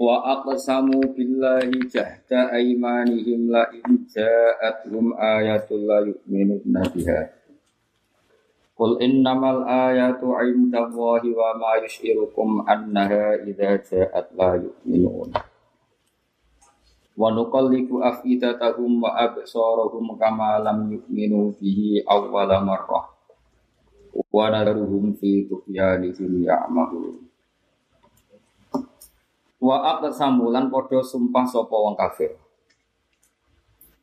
Wa aqsamu billahi jahda aymanihim la in ja'atuhum ayatul la yu'minuna biha. Qul innamal ayatu 'indallahi wa ma yus'irukum annaha idza ja'at la yu'minun. Wa nuqallibu afidatahum wa absarahum kama lam yu'minu bihi awwala marrah. Wa nadharuhum fi tughyanihim ya'mahun. Wa aqsamu lan padha sumpah sapa wong kafir.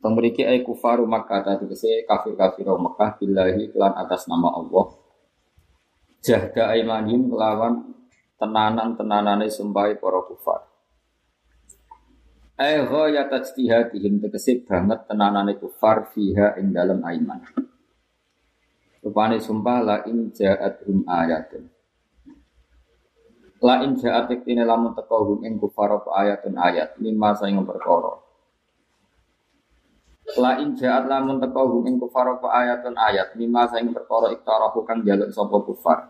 Pemriki ay kufaru Makkah tadi kese kafir-kafir Mekah billahi kelan atas nama Allah. Jahda aimanim kelawan tenanan-tenanane sumpahi para kufar. Ay ghaya tajtihadihim tegese banget tenanane kufar fiha ing dalam aiman. Rupane sumpah la in ja'athum ayatun. La in ja'at iktine lamun teko hum ing kufar ayatun ayat lima saing perkara. La in ja'at lamun teko hum ing kufar ayatun ayat lima saing perkara iktarahu kang jaluk sapa kufar.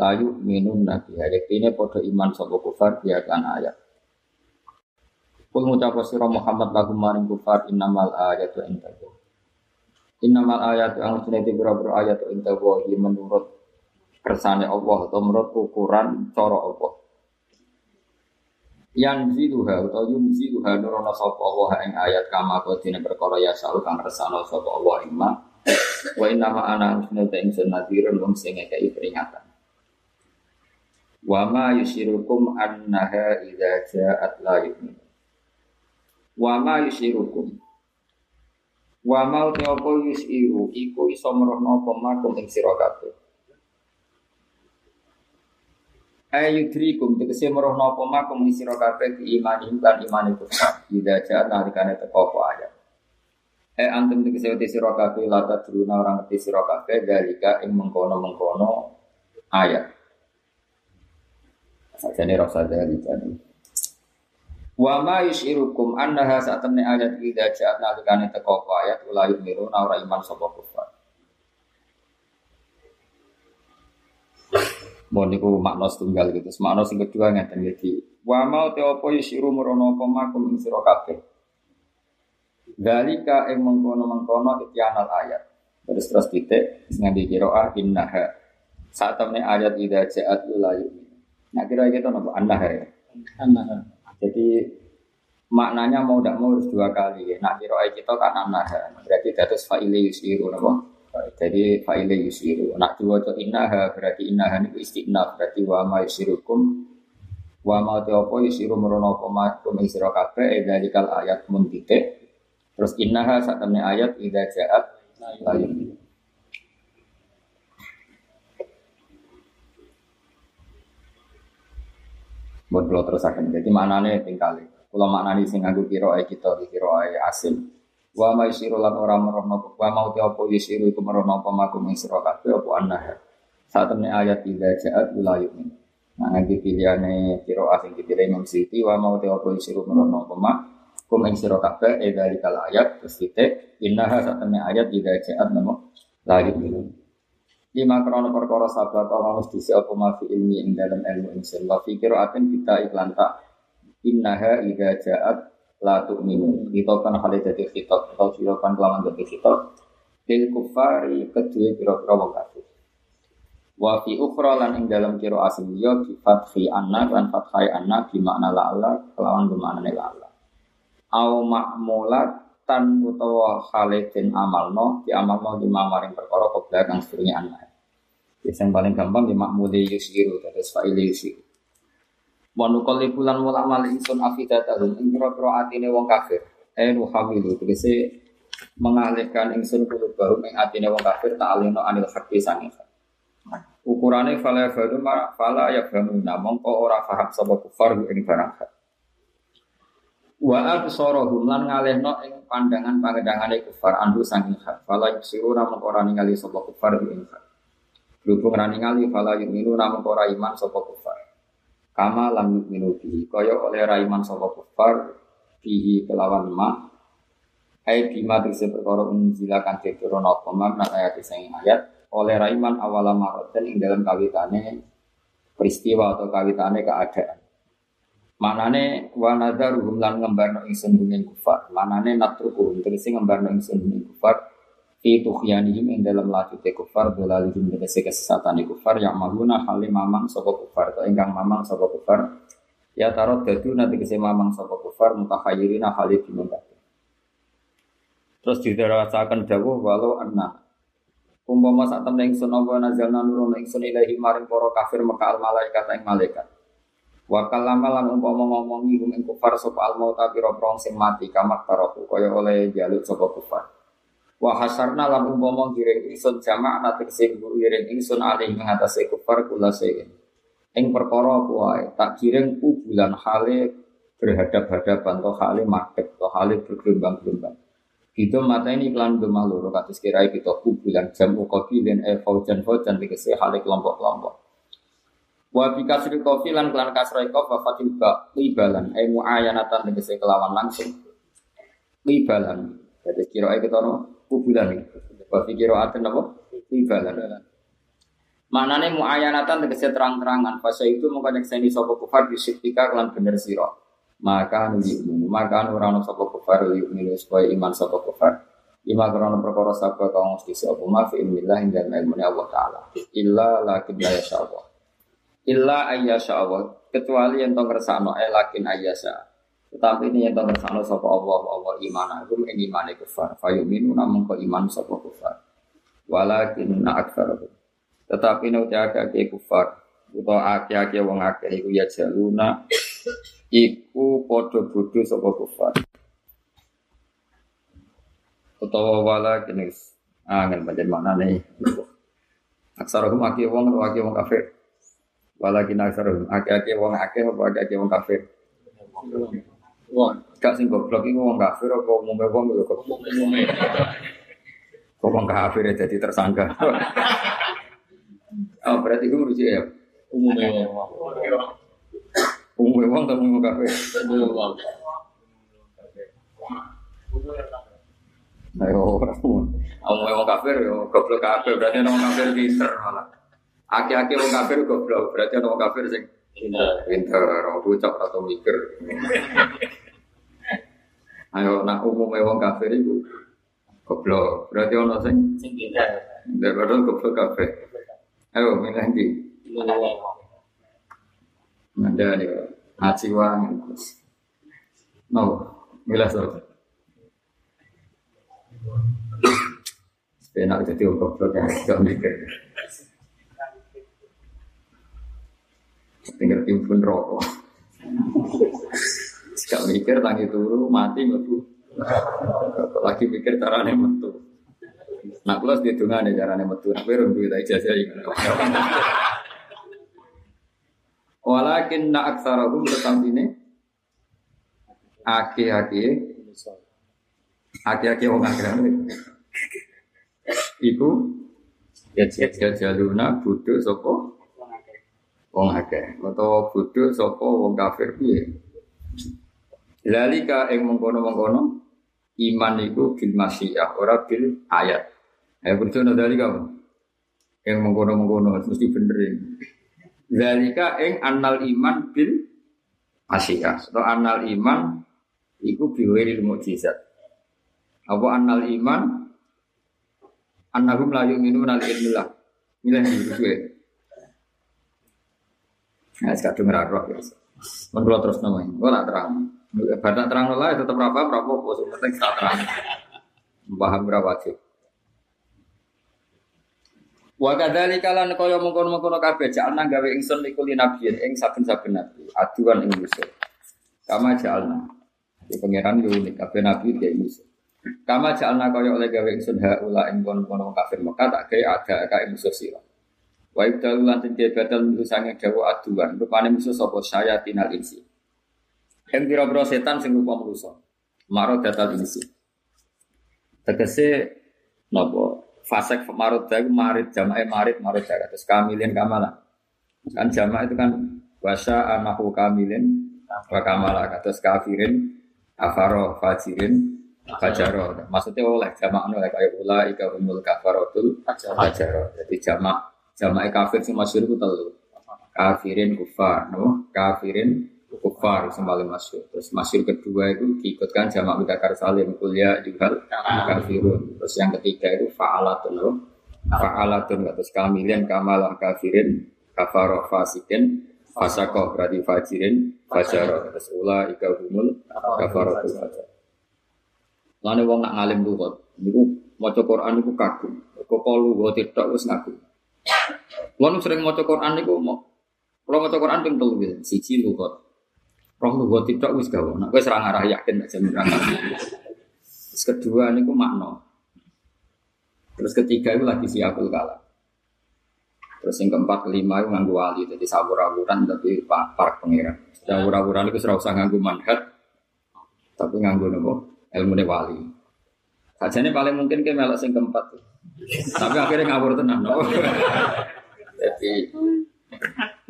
Layu minun nabi iktine padha iman sapa kufar dia kan ayat. Kul ngucap sira Muhammad lagu maring kufar innamal ayatu indahu. Innamal ayatu ang sunati biro-biro ayatu indahu menurut kersane Allah atau menurut ukuran cara Allah. Yang ziluha atau yum ziluha nurono sapa Allah ing ayat kama kodine perkara ya salu kang kersane sapa Allah ing ma. Wa inna ma ana usna ta ing sunadirun wong sing ngekeki peringatan. Wa ma yusyirukum annaha idza ja'at la yu'min. Wa ma yusyirukum Wa mau te apa yusiru iku iso merohno apa ing sira kabeh. Ayudrikum tegese merohno apa makum ing sira kabeh iman lan iman itu ida jaat nalikane teko apa ayat? Eh antum tegese wete sira kabeh la tadruna orang ngerti sira kabeh dalika ing mengkono-mengkono ayat. Sajane rasa dalika Wa ma yushirukum annaha sa'atamni ayat ida jaat nalikane teko apa ayat? Ulayu miru ora iman sapa kufar Mohon niku makna setunggal gitu. Makna sing kedua ngeten iki. Wa mau te apa yusiru merono apa makum ing sira kabeh. Dalika ing mengkono-mengkono ityanal ayat. Terus terus titik ngambil kiroah innaha. Saat temen ayat ida ja'at ulayu. Nah kira gitu nopo annaha ya. Annaha. Jadi maknanya mau tidak mau harus dua kali. Nah kiroah kita kan annaha. Berarti datus fa'ili yusiru nopo. Jadi fa'ile yusiru. Nak diwaca innaha berarti innaha niku istiqnaf berarti wa ma yusirukum wa ma apa yusiru merono apa ma kum kabeh dalikal ayat mun titik. Terus innaha sak temne ayat idza ja'at la yu'min. Buat kalau terus akan jadi maknanya tinggal. Kalau maknanya sing aku kira kita kira asim. Wa ma yusiru lan ora merono wa mau te apa yusiru iku merono apa makum ing sira kabeh apa annaha. Saat temne ayat idza ja'at la yu'min. Nah nanti pilihane kira asing dipilih Imam Siti wa mau te apa yusiru merono apa mak kum ing sira kabeh e dari kal ayat terus titik saat temne ayat idza ja'at namo la yu'min. Lima krono perkara sahabat Allah mesti apa ma fi ilmi ing dalam ilmu insun wa fi qiraatin kita iklan tak innaha idza ja'at la tu'minu. Kan kali jadi khitab. Atau kan kelaman jadi khitab. Lil kufari kedua kira-kira wong kafir. Wa fi ukhra lan ing dalam kira asing liya bi fathi anna lan fathai anna bi makna la'ala kelawan bermakna la'ala au ma'mulat tan utawa khalidin amalno di amalno di mamaring perkara kobra kang sedurunge anna yang paling gampang di makmuli yusiru terus fa'ili yusiru Wa nuqallibu lan mulak malik ingsun afidatahum ing pira-pira atine wong kafir. Eh nuhamilu tegese mengalihkan ingsun kulubahum ing atine wong kafir ta'alino anil haqqi sange. Ukurane fala yafhamu fala yafhamuna mongko ora paham sapa kufar ing barang hak. Wa absarahum lan ngalehno ing pandangan pangedangane kufar andu saking hak. Fala yusiruna mongko ora ningali sapa kufar ing hak. Fala yu'minuna mongko ora iman sapa kufar. Kama lam yu'minu bihi. Kaya oleh ra iman sapa kufar bihi kelawan ma Hai bima tegese perkara unjila kang diturun apa makna ayat sing ayat. Oleh Raiman awala maroten ing dalam kawitane peristiwa atau kawitane keadaan. Manane wa nadharuhum lan ngembarno ingsun dunya kufar. Manane natrukuhum tegese ngembarno ingsun dunya kufar fi tughyanihim ing dalam lajute kufar dolalihim tegese kesesatane kufar yang mahuna halim mamang sapa kufar atau ingkang mamang sapa kufar ya tarot dadu nanti kese mamang sapa kufar mutakhayirina halid dimungkati. Terus didarasaken dawuh walau anna Umpama saat temen ingsun apa nazalna nurun ingsun ilahi maring para kafir maka al malaikat ing malaikat. Wa kalama lan umpama ngomongi hum ing kufar sapa al mauta pira prong sing mati kamak taroku kaya oleh jaluk sapa kufar. Wa hasarna lan umpama giring ingsun nate sing giring ingsun alih ing atase kufar kula sein. Ing perkara kuwi tak giring bulan hale berhadap-hadapan atau hale madhep atau hale bergelombang-gelombang. Itu mata ini iklan gemah loro kados kirai kita kubulan jam ukobilin e faujan faujan dikese halik kelompok-kelompok. Wa bi kasri kofi lan klan kasrai kof wa fatil ba libalan e muayanatan dikese kelawan langsung. Libalan. Jadi kirai kita no kubulan. Wa fi kiraatin apa? Libalan. Maknane muayanatan tegese terang-terangan. Fasa itu mengko nyekseni sapa kufar bisitika kelan bener sira maka yu'minu maka ora ono sapa kufar yu'minu supaya iman sapa kufar Ima krono perkara sabda kang mesti sapa ma fi ilmillah ing dalem Allah taala illa lakin la yasha Allah illa ayyasha Allah kecuali yang tong kersano eh lakin ayyasha tetapi ini yang tong kersano sapa Allah Allah iman aku ing imane kufar fayuminu namung ko iman sapa kufar walakin na aktsarahum tetapi nek akeh kufar utawa akeh-akeh wong akeh iku ya jaluna iku padha bodho sapa kufar. Utawa wala kene angin pancen maknane. Aksarohum akeh wong utawa akeh wong kafir. Walakin aksarohum akeh-akeh wong akeh wong kafir. Wong gak sing goblok iku wong kafir apa umume wong yo kok umume. Kok wong kafir jadi tersangka. Oh, berarti itu menurut ya? Umumnya wong. Umum wong atau umum kafe? Umum wong. Ayo, umum wong kafir yo goblok kafir berarti wong kafir pinter malah. Aki-aki wong kafir goblok berarti wong kafir sing pinter, wong bocah atau mikir. Ayo nak umum wong kafir itu goblok berarti ono sing sing pinter. Daripada goblok kafir. Ayo milih ndi? Ada nih, ngaji wang. No, milah so. Enak jadi goblok ya, gak mikir. Tinggal timbun rokok. Gak mikir tangi turu mati metu. Lagi mikir caranya metu. Nah, kalau di nih caranya metu. Nah, gue rumpi kita ijazah Walakin na aksarahum ini aki-aki aki-aki wong akeh Iku ya jaluna budu sopo wong akeh atau budu sopo wong kafir piye Lalika ing mengkono-mengkono iman iku bil masyiyah ora bil ayat. Ya berdoa dari kamu. Yang mengkono-mengkono mesti benerin. Zalika ing annal iman bil asyikah atau annal iman iku biwiril mukjizat. Apa annal iman annahum la yu'minuna al ilmillah. Milih iki Nah, sekarang dengar roh ya. Mun terus namanya, ora terang. Bar terang lah tetap apa berapa apa penting tak terang. Paham berapa wajib. Wa kadzalika lan kaya mengkono-mengkono kabeh jalna gawe ingsun likuli nabiyin ing saben-saben nabi aduan ing musuh. Kama jalna. Di pangeran yo unik kabeh nabi dia musuh. Kama jalna kaya oleh gawe ingsun haula ing kono-kono kafir Mekah tak gawe ada ka musuh sira. Wa ibdalu lan dia batal minggu sange dawa aduan. Rupane musuh sapa saya tinal insi. Yang kira-kira setan sing rupa manusa. Maro datal insi. Tegese nopo fasek marut dagu marit jamae marit marut dagu terus kamilin kamala. Kan jama itu kan wasa anahu kamilin wa kamala terus kafirin afaro fajirin fajaro. Maksudnya oleh jama anu kayak ula ika umul kafarotul fajaro. Jadi jama Jamaah kafir sing masyhur itu telu. Kafirin kufar, no? Kafirin kufar yang paling. Terus masyhur kedua itu diikutkan jamaah mudakar salim kuliah juga kafirun. Terus yang ketiga itu fa'alatun, no? Fa'alatun terus kamilian kamalah kafirin kafaroh fasikin fasakoh berarti fajirin fajaroh terus ula ika humul kafarotul fajar. Lalu wong nak ngalim lugat, niku maca Quran niku kagum. Kok lu tidak wis ngaku. Kulo sering maca Quran niku mau kalau maca Quran ping telu gitu, siji lugat. Roh lugat tidak wis gawe. Nek wis ora ngarah yakin nek jamin Terus kedua niku makna. Terus ketiga itu lagi siapul kalam. Terus yang keempat kelima itu nganggu wali jadi sabur-aburan tapi pak para pengiran. Sabur-aburan itu serau usah nganggu manhat tapi nganggu nopo ilmu wali. Sajane paling mungkin ke melok sing keempat. Tapi akhirnya ngawur tenan. No? Jadi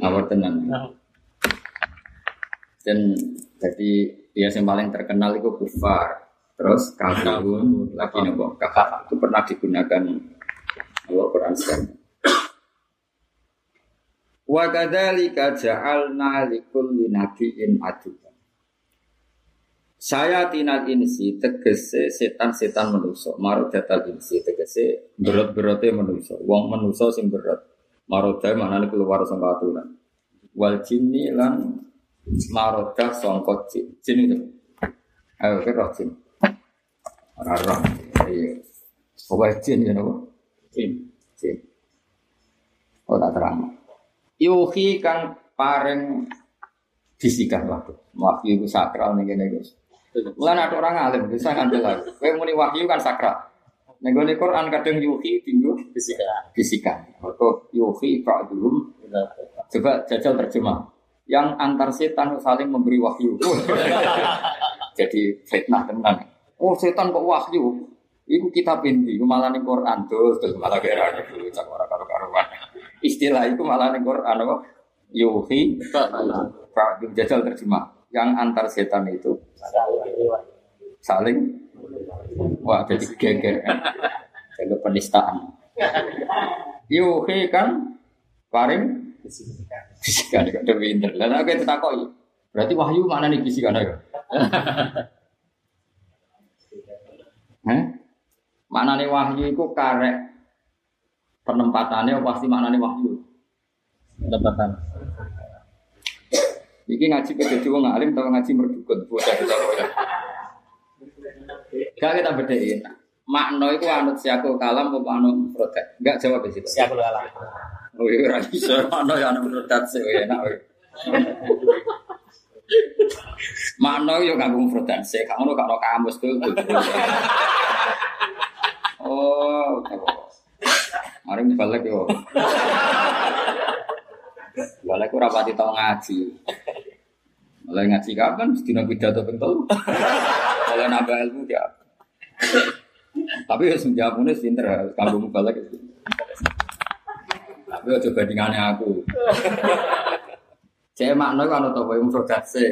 ngawur tenan. Dan jadi dia yang paling terkenal itu kufar. Terus kafirun lagi nopo kafir itu pernah digunakan Allah Quran Wa kadzalika ja'alna likulli nabiyyin aduwwan saya tinal insi tegese setan-setan manusa. Marodatal insi tegese berat-berate manusa. Wong manusa sing berat. Maroda nih keluar sangka aturan. Wal jinni lan maroda sangka jin. Jin itu. Ayo kira jin. Ora Iya. Pokoknya jin ya nopo? Jin. Jin. Oh tak terang. Yuhi kang pareng bisikan waktu. Wahyu itu sakral nih gini guys. Mulane ada orang alim bisa ngambil lagi. Kowe muni wahyu kan sakral. Ning Quran kadang yuhi tinggu bisikan. Bisikan. Atau yuhi ba'dhum. Coba jajal terjemah. Yang antar setan saling memberi wahyu. Jadi fitnah tenan. Oh setan kok wahyu? Iku kita pinti, malah ning Quran terus terus malah kira dulu cak ora karo karuan. Istilah itu malah ning Quran apa? Yuhi ba'dhum jajal terjemah yang antar setan itu saling wah jadi geger kan? Jadi penistaan. Yuhi kan? Paring? Bisikan kok lebih pinter dan aku takoi berarti wahyu mana nih bisikan ayo? Eh? Mana nih wahyu itu karek penempatannya pasti mana nih wahyu? Penempatan Iki ngaji ke jadi wong alim atau ngaji merdukun bocah kita ya. Gak kita bedain. Makna itu anut siakul kalam apa anut protek? Gak jawab di situ. Siakul kalam. Oh iya, bisa makna ya anut protek sih enak. Makna yo nganggo protek sih. Kamu kalau kamus tuh. Oh, Mari balik yo. Balik ora pati tau ngaji. Mulai ngaji kapan? Sedina pidato ping telu. Mulai nambah ilmu ya. Tapi ya senjamune pinter kanggo mubalek. Tapi aja bandingane aku. Cek makna iku ana kowe mufradat se.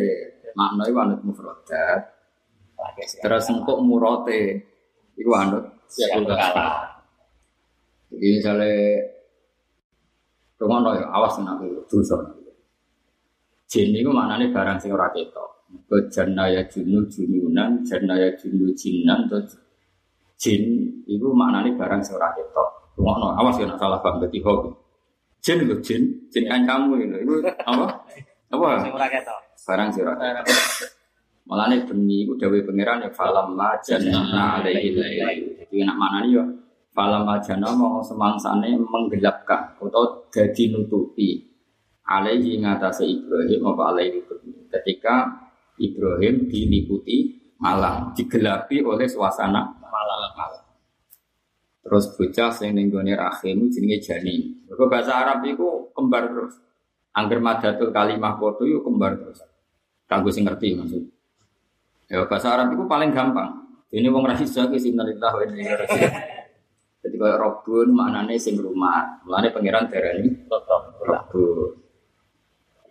Makna iku anut mufradat. Terus engkok murote iku anut siapa kalah. Jadi misalnya Rumah ya awas nak dosa. Jin itu maknanya barang sing ora ketok. Ke ya junu jununan, ya junu jinan, atau jin itu maknanya barang sing ora ketok. Rumah no, awas ya nak salah paham berarti hobi. Jin itu jin, jin kan kamu itu, itu apa? Apa? Sing ora ketok. Barang sing ora ketok. Malah nih bengi itu dawe pangeran ya falam ma jannah alaihi Jadi nak mana nih ya Falam ajana mau semangsane menggelapkan atau jadi nutupi alaihi ngatasi Ibrahim apa alaihi ketika Ibrahim diliputi malam digelapi oleh suasana malam malam Terus bocah sing ning gone rahim jenenge janin. Bahasa Arab iku kembar terus. Angger madatul kalimah padha yo kembar terus. Kanggo sing ngerti maksud. Ya bahasa Arab itu paling gampang. Ini wong ra iso ki sinalillah wa inna ilaihi. Jadi kalau Robun maknanya sing rumah, maknanya pangeran darani Robun.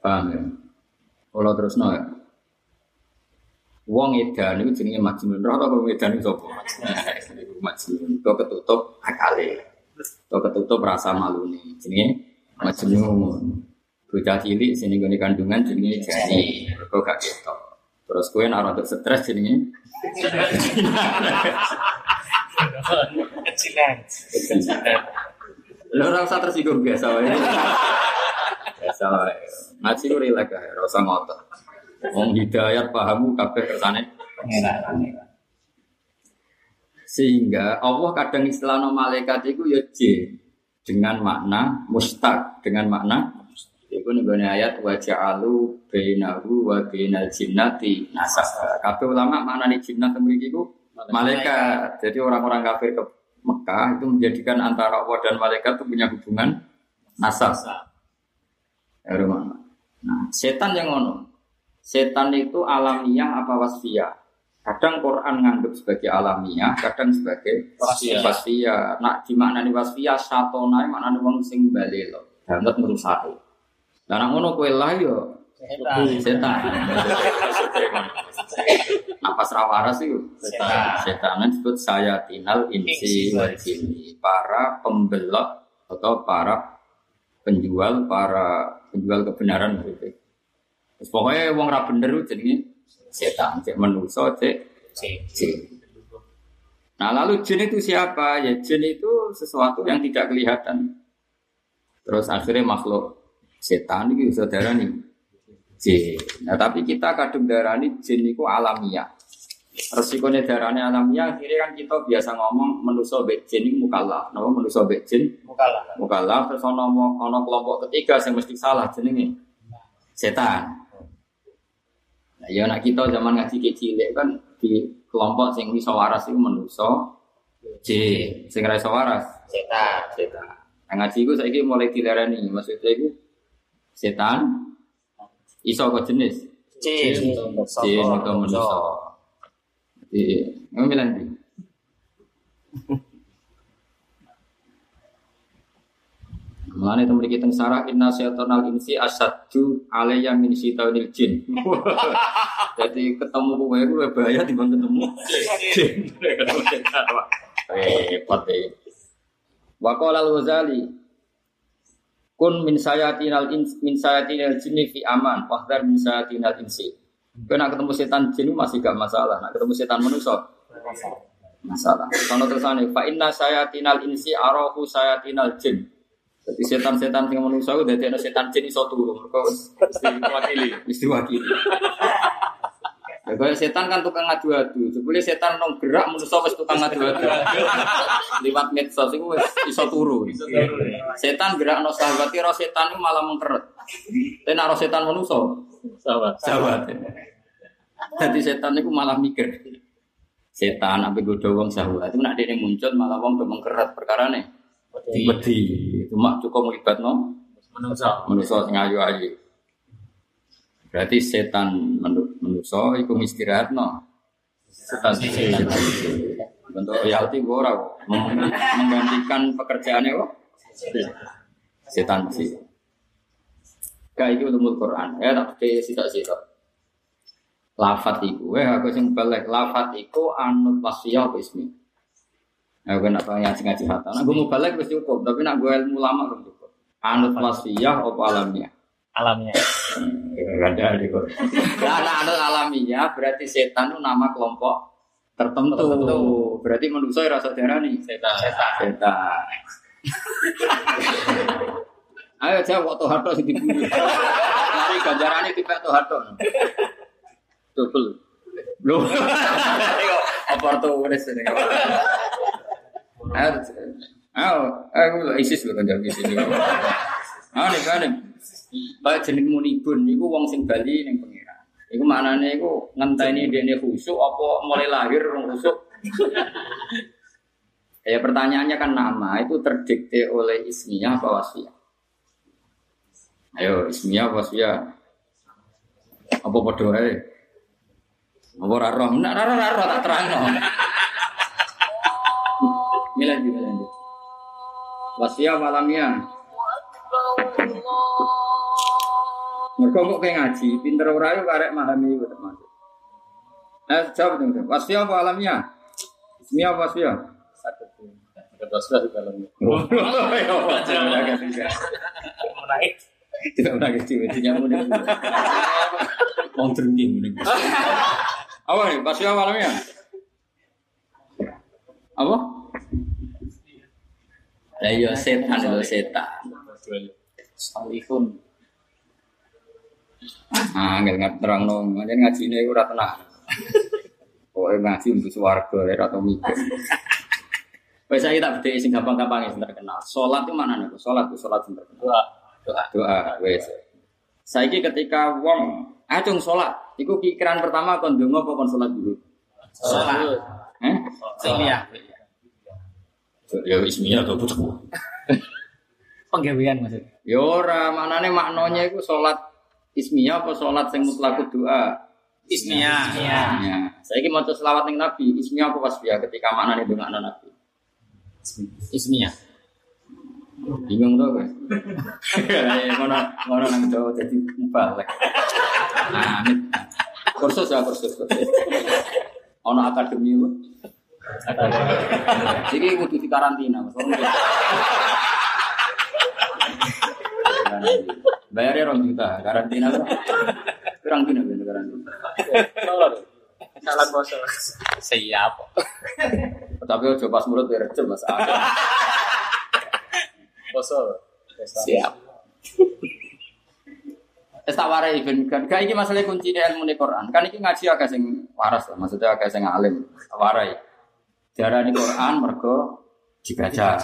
Paham ya? Kalau terus no ya. Wong edan itu jenenge majnun. Tau wong edan itu sapa? Majnun. Kok ketutup akale. Kok ketutup rasa malu nih. Jenenge majnun. Bocah cilik sini gone kandungan jenenge jani. Kok gak ketok. Terus kowe nek ora stres jenenge Kecilan. Lo ora usah tersinggung biasa wae. Biasa wae. Ngaji ku rilek ae, ora usah ngotot. Wong hidayat pahamu kabeh kersane. Sehingga Allah kadang istilahno malaikat itu ya jin dengan makna mustaq, dengan makna Iku nih ayat wa ja'alu bainahu wa bainal jinnati nasab. Kabeh ulama makna nih jinnat mriki iku malaikat. Jadi orang-orang kafir ke Mekah itu menjadikan antara Allah dan malaikat itu punya hubungan nasab. Ya. Nah, setan yang ngono. Setan itu alamiah apa wasfiyah? Kadang Quran nganggap sebagai alamiah, kadang sebagai Wasfiyah. wasfiyah. Nah, di makna wasfiyah satona makna wong sing balelo, banget merusak. Lah nek ngono kowe lah yo Setan. setan. Apa serawaras itu? Setan. Setan disebut saya tinal insi jinni. Para pembelok atau para penjual, para penjual kebenaran gitu. Terus pokoknya wong ra bener itu jenenge setan, cek manusa, cek jin. Nah lalu jin itu siapa? Ya jin itu sesuatu yang tidak kelihatan. Terus akhirnya makhluk setan itu saudara nih jin. Nah tapi kita kadung darani jin itu alamiah. Resikonya darahnya alamiah, akhirnya kan kita biasa ngomong manusia bek jin itu mukallaf. Nama manusia bek jin Mukalah. mukallaf terus ono ono kelompok ketiga yang mesti salah jenenge setan. Nah, ya nak kita zaman ngaji kecil kan di kelompok sing iso waras itu manusa jin, sing ra iso waras Setan. setan. Nah, ngaji iku saiki mulai dilarani, maksudnya iku setan iso kok jenis Cin. jin atau manusa. Jadi, ngomong. Mulane temen kita sarah inna syaitonal insi asaddu alayya min syaitonil jin. Jadi ketemu kowe luwih bahaya dibanding ketemu jin. Repot ya. Wa qala al-Ghazali kun min sayatinal ins min sayatinal jinni fi aman wahdar min sayatinal insi. Kau nak ketemu setan jin masih gak masalah. Nak ketemu setan manusia masalah. Kalau terusannya, fa inna sayatinal insi arahu sayatinal jin. Jadi setan-setan yang manusia dari setan jin iso turu. Kau Wakili. mesti wakili. Ya, kayak setan kan tukang ngadu-adu. Jebule setan nong gerak manusia wis tukang ngadu-adu. Liwat medsos itu wis iso turu. Setan gerak no sahabat kira setan itu malah mengkeret. Tapi nak setan manusia Sahabat. sahabat. Jadi setan itu malah mikir. Setan apa gue wong sahabat itu nak dia muncul malah wong udah mengkeret perkara nih. Wedi. Cuma cukup melibat no Menungso. manusia sing ayu-ayu. Berarti setan menu- manusia iku istirahat no. Setan. Setan. Bentuk royalti gue ora menggantikan pekerjaannya kok. Setan sih. Gak itu ulumul Quran. Ya tak pakai sitok-sitok. Lafat iku, eh aku sing balik lafat iku anut wasiyah apa ismi. Aku kan apa ngaji ngaji hatta. Nah, gue mau balik wis cukup, tapi nak gue ilmu lama belum cukup. Anut wasiyah apa alamiah? Alamnya. Gak ada di. Nah, anut alamiah berarti setan itu nama kelompok tertentu. Tertentu. Berarti manusia rasa darah nih. Setan. Setan. Setan. Ayo jawab waktu harto sing diburu. Lari ganjarane tipe to harto. Double. Lho. Apa tuh wis ini. Ayo. Ayo, ayo ISIS lho kanjar ISIS. Ah nih Baik jeneng munibun niku wong sing bali ning pengira. Iku maknane iku ngenteni dene khusuk apa mulai lahir rong khusuk. Ya pertanyaannya kan nama itu terdikte oleh ismiyah apa wasfiyah? Ayo ismiyah apa wasfiyah? Apa podo ae? Apa ora roh? Nak ora roh tak terangno. Milan juga lanjut. Wasfiyah malamnya. Mergo kok kayak ngaji, pinter ora yo karek memahami itu termasuk. Eh, jawab dong. Apa alamnya? Ismiyah apa? Satu dosa di dalamnya. Menaik. Tidak mudah. Mau. Apa nih? Apa malamnya? Apa? Lah iya setan itu setan. Ah, nggak terang dong. Ngaji ngaji ini udah tenang. Pokoknya ngaji untuk suarga atau mikir. Saya tak beda sing gampang-gampang sing terkenal. Salat itu mana nih? Salat itu salat sing terkenal. Doa. Doa. doa wes saiki ketika wong acung sholat iku pikiran pertama kon donga apa kon sholat dulu Sholat. eh Iya. ya ismiyah to pucuk Penggawean maksudnya. ya ora maknane maknanya iku sholat ismiyah apa sholat sing mutlak doa Ismiyah. Iya. ya saiki maca selawat ning nabi ismiyah apa wasfiyah ketika maknane dongakno nabi? Ismiyah. bingung tuh guys ngono ngono nang Jawa jadi balik nah kursus ya kursus kursus. Ono akademi lu jadi kudu di karantina Mas. Orang bayarnya rong juta karantina lu kurang gini bener karantina Salah bosol. Siap. tapi ojo pas mulut ya recep mas Bosol. siap Wis tak warai ben kan gak iki masalah kunci ilmu Quran. Kan iki ngaji agak sing waras lah, maksudnya agak sing alim. Tak Warai. Diarani Quran mergo dibaca.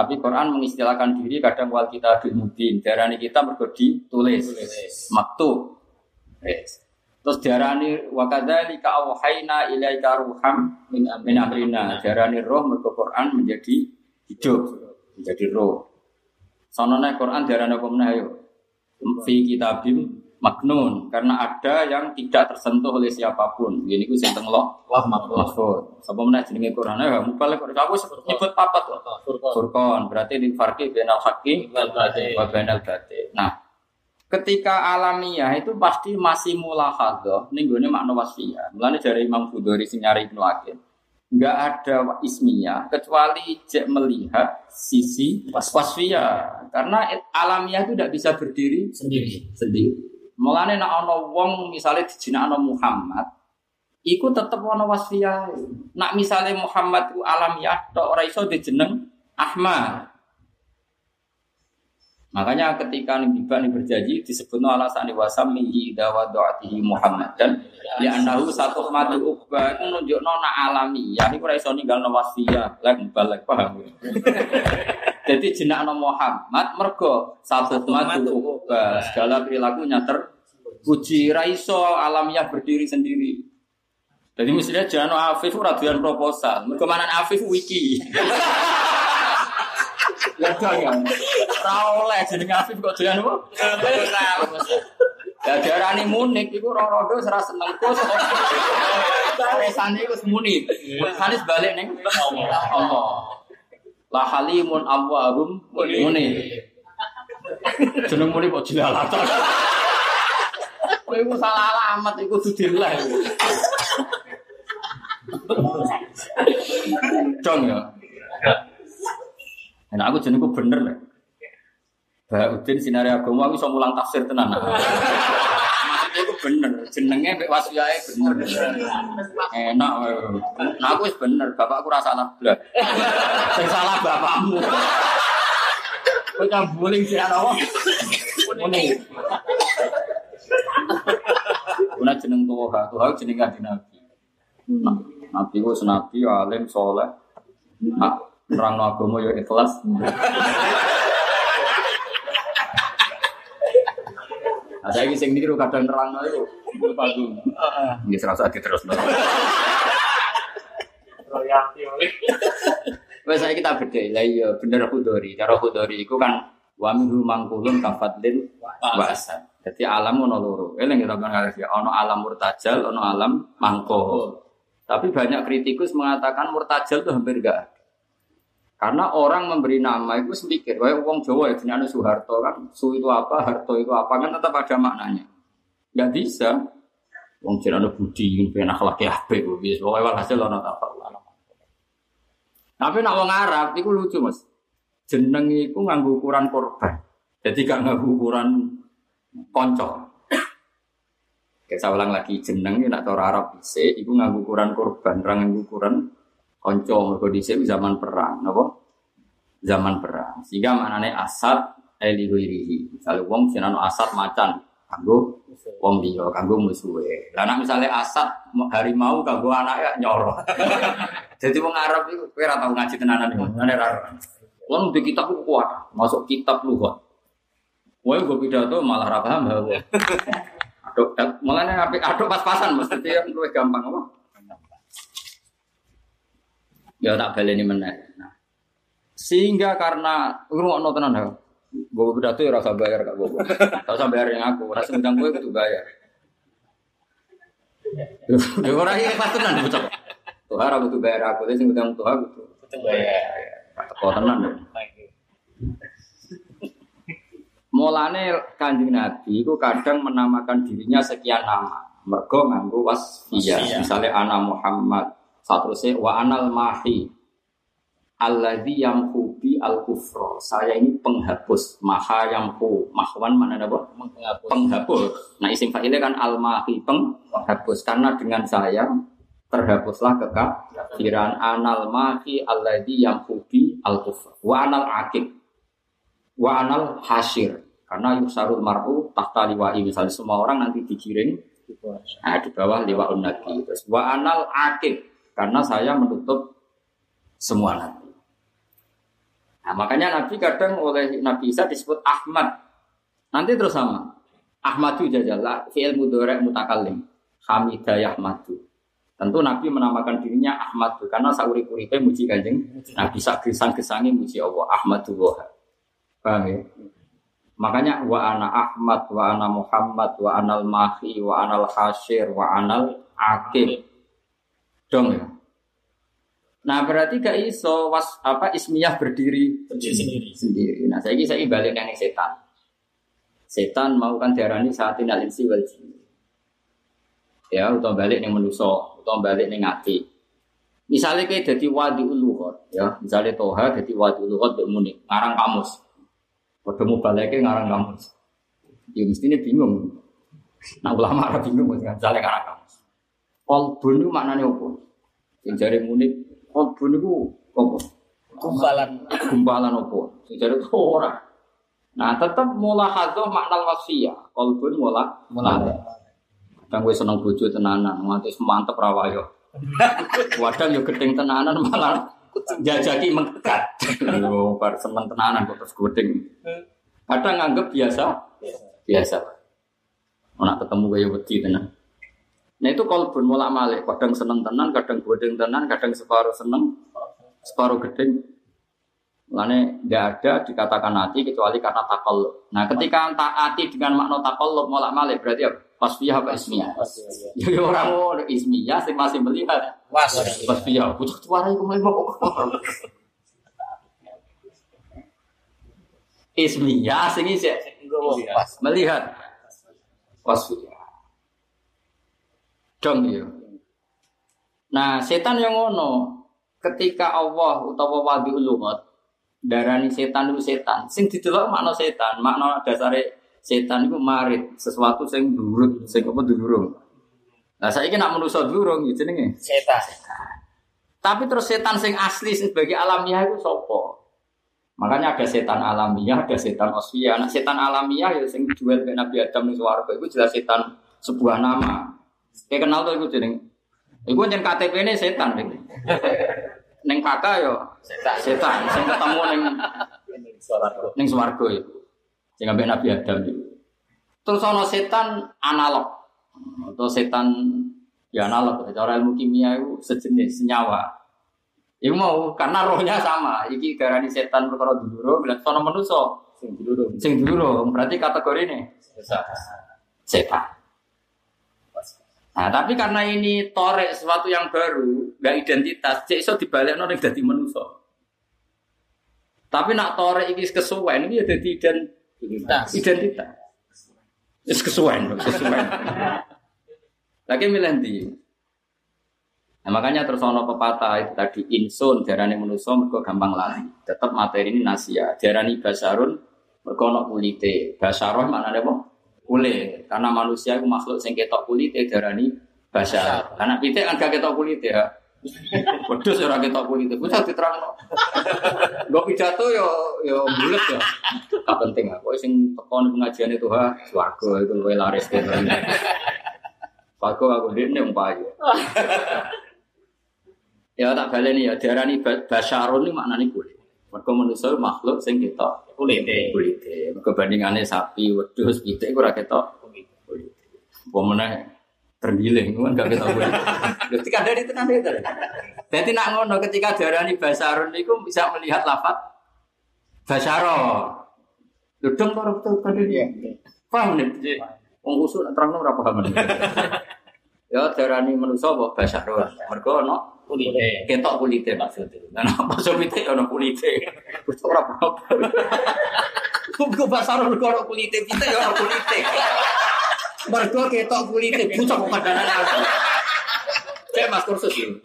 Tapi Quran mengistilahkan diri kadang wal kita bil mubin. Diarani kita mergo ditulis. Maktub. Yes. Terus diarani wa kadzalika auhayna ilaika ruham min amrina. Diarani roh mergo Quran menjadi hidup, menjadi roh. Sonone Quran diarani apa ayo? fi kitabim maknun karena ada yang tidak tersentuh oleh siapa pun. Ini ku sing teng lo Wah, makhluk. mahfud. Sapa meneh jenenge Quran ya mubalik kok aku nyebut papat kok. Furqan. Berarti di farqi bainal haqqi Wal batil. wa bainal batil. Nah, ketika alamiah itu pasti masih mulahadzah ning gone makna wasfiyah. Mulane dari Imam Bukhari sing nyari Ibnu Aqil. Enggak ada ismiyah kecuali cek melihat sisi wasfiyah. Karena alamiah itu tidak bisa berdiri Sendiri. sendiri. Mulane nek ana wong misale dijinakno Muhammad, iku tetep ana wasfiyah. Nak misale Muhammad ku alamiah tok ora iso dijeneng Ahmad. Makanya ketika Nabi Bani berjanji disebut alasan wasam mihi dawa doatihi Muhammad dan ya anahu satu mati ubah itu nunjuk nona alami ya ini kurang iso ninggal wasfiyah lek balik paham jadi jenak Muhammad mergo satu ubah segala perilakunya terpuji raiso alamiah berdiri sendiri jadi mestinya jangan Afif radian proposal mergo mana Afif wiki Lega ya. Ora oleh Afif kok doyan apa? Ya diarani munik iku rorodo ora seneng kus. Resane iku munik. Resane balik ning Allah. La halimun awwahum munik. Jeneng munik kok jilalat. Kowe iku salah alamat iku dudilah. Dong ya. Nah, aku jenengku bener lah. Mbak Udin sinari agama aku iso mulang tafsir tenan. Aku bener, jenenge mbek wasiyae bener. Enak. Nah aku wis bener, bapakku rasa salah blas. Sing salah bapakmu. Kowe cambuling sih ana apa? Muni. Kuna jeneng tuwa, tuwa jeneng kanjeng Nabi. Nah, Nabi ku senabi alim soleh. Nah, nerang agama ya ikhlas. Saya sing niru kadang nerang itu. Itu padu. Ini serasa terus. Royalti. Wes saya kita beda lah iya bener hudori. Cara hudori itu kan wa minhu mangkulun kafadlin wa asad. Jadi alam ono loro. Eling kita kan ngarep ya ono alam murtajal, ono alam mangko. Tapi banyak kritikus mengatakan murtajal itu hampir enggak ada. Karena orang memberi nama itu semikir, kayak wong Jawa ya jenenge Soeharto kan, Su itu apa, Harto itu apa kan tetap ada maknanya. Enggak bisa. Wong jenenge Budi, ben akhlak apik wis pokoke walhasil ono apa Tapi nak wong Arab itu lucu Mas. Jeneng iku nganggo ukuran korban. Jadi gak nganggo ukuran konco. Kayak saya ulang lagi jeneng nak cara Arab bisa, iku nganggo ukuran korban, ra nganggo ukuran konco mergo dhisik zaman perang, napa? Zaman perang. Sehingga maknane asad eli wirihi. Misalnya wong jenenge asad macan kanggo wong liya, kanggo musuhe. Lah nek misale asad harimau kanggo anake nyoro. Jadi wong Arab itu kowe ora tau ngaji tenanan iku, ngene ra. Wong di kitab ku kuat, masuk kitab lugat. Wah, gue pidato malah ra paham ha. Aduh, malah nih aduh pas-pasan mesti dia gue gampang apa? Ya tak baleni meneh. Nah, sehingga karena ngrungokno tenan ha. Gue pidato ya rasa bayar kak gue. Tak usah bayar yang aku, rasa undang gue itu bayar. Ya ora iki pas tenan bocah. Tuhan ra butuh bayar aku, sing undang Tuhan butuh. Betul bayar. Kok tenan. Mulane kanjeng Nabi itu kadang menamakan dirinya sekian nama. Mergo nganggo wasfiyah. Wasfiyah. Misalnya ana Muhammad, satu wa anal mahi. Alladzi yamhu bi al kufra. Saya ini penghapus. Maha yamhu. Mahwan mana apa? Menghapus. Penghapus. Nah isim fa'ilnya kan al mahi penghapus. Karena dengan saya terhapuslah kekafiran anal mahi alladzi yamhu bi al kufra. Wa anal akib wa anal hasir karena yusarul mar'u tahta liwa'i misalnya semua orang nanti digiring nah, di bawah liwa'un nabi terus wa anal akib karena saya menutup semua nabi nah makanya nabi kadang oleh nabi Isa disebut Ahmad. Nanti terus sama. Ahmadu jajalla fi'il mudhari' mutakallim hamidayah madu Tentu Nabi menamakan dirinya Ahmad karena sauri kuripe muji kanjeng Nabi. Sak gesang-gesangi muji Allah Ahmadu Wahab. Paham ya? Makanya wa ana Ahmad, wa ana Muhammad, wa anal Mahi, wa anal Hasyir, wa anal Akib. Dong ya. Nah berarti gak iso was apa ismiyah berdiri sendiri. sendiri. Nah saya saya balik yang setan. Setan mau kan diarani saat inal insi wal. Ya, utawa balik yang menuso, utawa balik yang ati. Misalnya kayak jadi wadi uluhot, ya, misalnya toha jadi wadi uluhot bermunik, ngarang kamus. Mau baliknya ngarang kamus. Ya mestinya bingung. Nah ulama Arab bingung misalnya ngarang kamus. Kolbun itu maknanya apa? Yang jari munik, kolbun itu apa? Kumpalan. Gumpalan apa? Yang jari itu orang. Nah tetap mula hadoh makna wasfiyah. Kolbun mula mula. Kadang gue seneng bojo tenanan, nganti mantep rawayo. Wadang yo gedeng tenanan malah jajaki mengkekat. Yo bar seneng tenanan kok terus gedeng. Kadang nganggep biasa, biasa. Nak ketemu kaya wedi tenan. Nah itu kalau pun mulak malik, kadang seneng tenan, kadang gedeng tenan, kadang separuh seneng, separuh gedeng. Mulane tidak ada dikatakan hati kecuali karena takallub. Nah ketika taati dengan makna takallub mulak malik berarti apa? Wasfiyah apa ismiyah? Ya ya orang mau ismiyah sing masih melihat. Was. Wasfiyah, butuh iku mlebu kok. Ismiyah sing isih Was. melihat. Wasfiyah. Dong ya. Nah, setan yang ngono ketika Allah utawa wadi ulumat darani setan itu setan. Sing didelok makna setan, makna dasare setan itu marit, sesuatu sing durut, sing apa durung. Nah, saiki nak manusa durung ya jenenge Setan. tapi terus setan sing asli sing sebagai alamiah itu sopo? Makanya ada setan alamiah, ada setan osvia. Nah, setan alamiah ya sing duel ke Nabi Adam di swarga itu jelas setan sebuah nama. Kayak kenal tuh itu jeneng. Iku jeneng KTP ini setan iki. Neng kakak yo Setan. setan sing ketemu neng neng swarga itu. Sing ambek Nabi Adam itu. Terus ono setan analog atau setan ya analog cara ilmu kimia itu sejenis senyawa Iku mau karena rohnya sama. Iki darani setan perkara dulur, bilang sono manusa. Sing dulu Sing dulur berarti kategori ini setan. Nah, tapi karena ini torek sesuatu yang baru, nggak identitas, cek iso dibalik nol yang jadi manusia. Tapi nak torek ini kesuwen ini ya jadi ident- identitas. identitas. Is kesuwen, kesuwen. Lagi milih ndi? Nah, makanya terus ono pepatah itu tadi insun darani manusia mergo gampang lali. Tetap materi ini nasia. Darani basarun mergo ono kulite. Basarun mana apa? Kulit. Karena manusia itu makhluk sing ketok kulite darani basar. Karena pitik kan gak ketok kulite ya. Wedhus ora ketok kulite. Bisa diterangno. Gue pidato yo yo bulet ya. Tak penting aku sing tekon pengajian itu ha swarga itu luwih laris gitu. Swarga aku dene umpayu. Ya tak baleni ya diarani ba- basyarun ini maknane kulit. Mergo manusia makhluk sing ketok Kulite. kulite. Mergo bandingane sapi, wedhus, pitik ora ketok kulite. Apa meneh tergiling kan gak ketok kulit. Dadi kadang itu kan itu. Jadi nak ngono ketika diarani basarun niku bisa melihat lafat basaro. Ludung karo betul kan dia. Paham nih? Wong kusuk nak terangno ora paham. Ya diarani manusa apa basaro. Mergo ono Kulite. ketok kulite maksudnya. Nah, apa somite ono kulite. Wis ora apa-apa. Kok basaro mergo ono kulite kita ya ono kulite. Mergo ketok kulite bocah kok kadang Kayak mas kursus ini.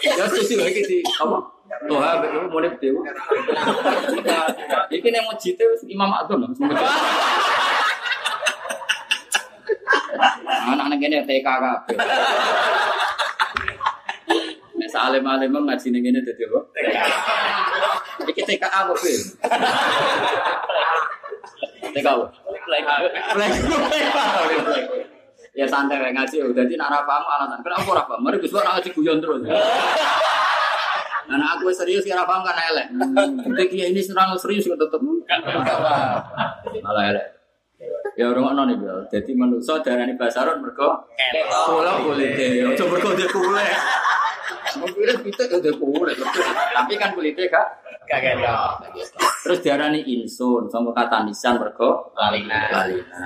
Ya sesuai lagi di apa? Tuh, ha, mulai dewa. Iki nek mau wis Imam Adun. Anak-anak ini TK kabeh. Nek salim-alim ngaji ning ngene dadi apa? Iki TK apa, Bil? TK apa? Ya santai wae ngaji udah jadi nak paham alasan. Kenapa ora paham? Mari Gus ora ngaji guyon terus. Nah, aku serius ya paham kan elek. Kita kiai ini serang serius tetep. Malah elek. Ya orang ngono nih, Bro. Jadi manusia darani basaron mergo kula kulite. Ojo mergo dia kulit. Mobilnya kita udah kulit. Tapi kan kulitnya kak. Gak. Terus diarani insun, sama kata nisan mergo Lalina. lalina.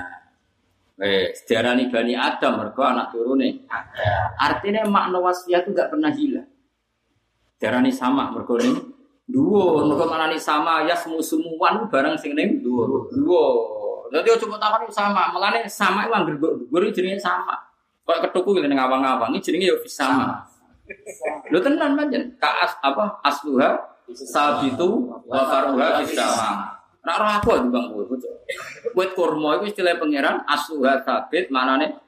Eh, diarani bani Adam mergo anak turune. Artinya makna wasiat itu gak pernah hilang. Diarani sama mergo ning dhuwur, mergo manani sama ya semu semuan barang sing ning dhuwur. Dhuwur. Dadi ojo mbok takoni sama, melane sama iku anggere dhuwur jenenge sama. Kok ketuku ngene ngawang-ngawang, iki jenenge yo sama. Lho tenan pancen, kaas apa asluha sabitu wa faruha bisama. Nak roh aku di bang Wit kurma itu istilah pangeran asluha sabit manane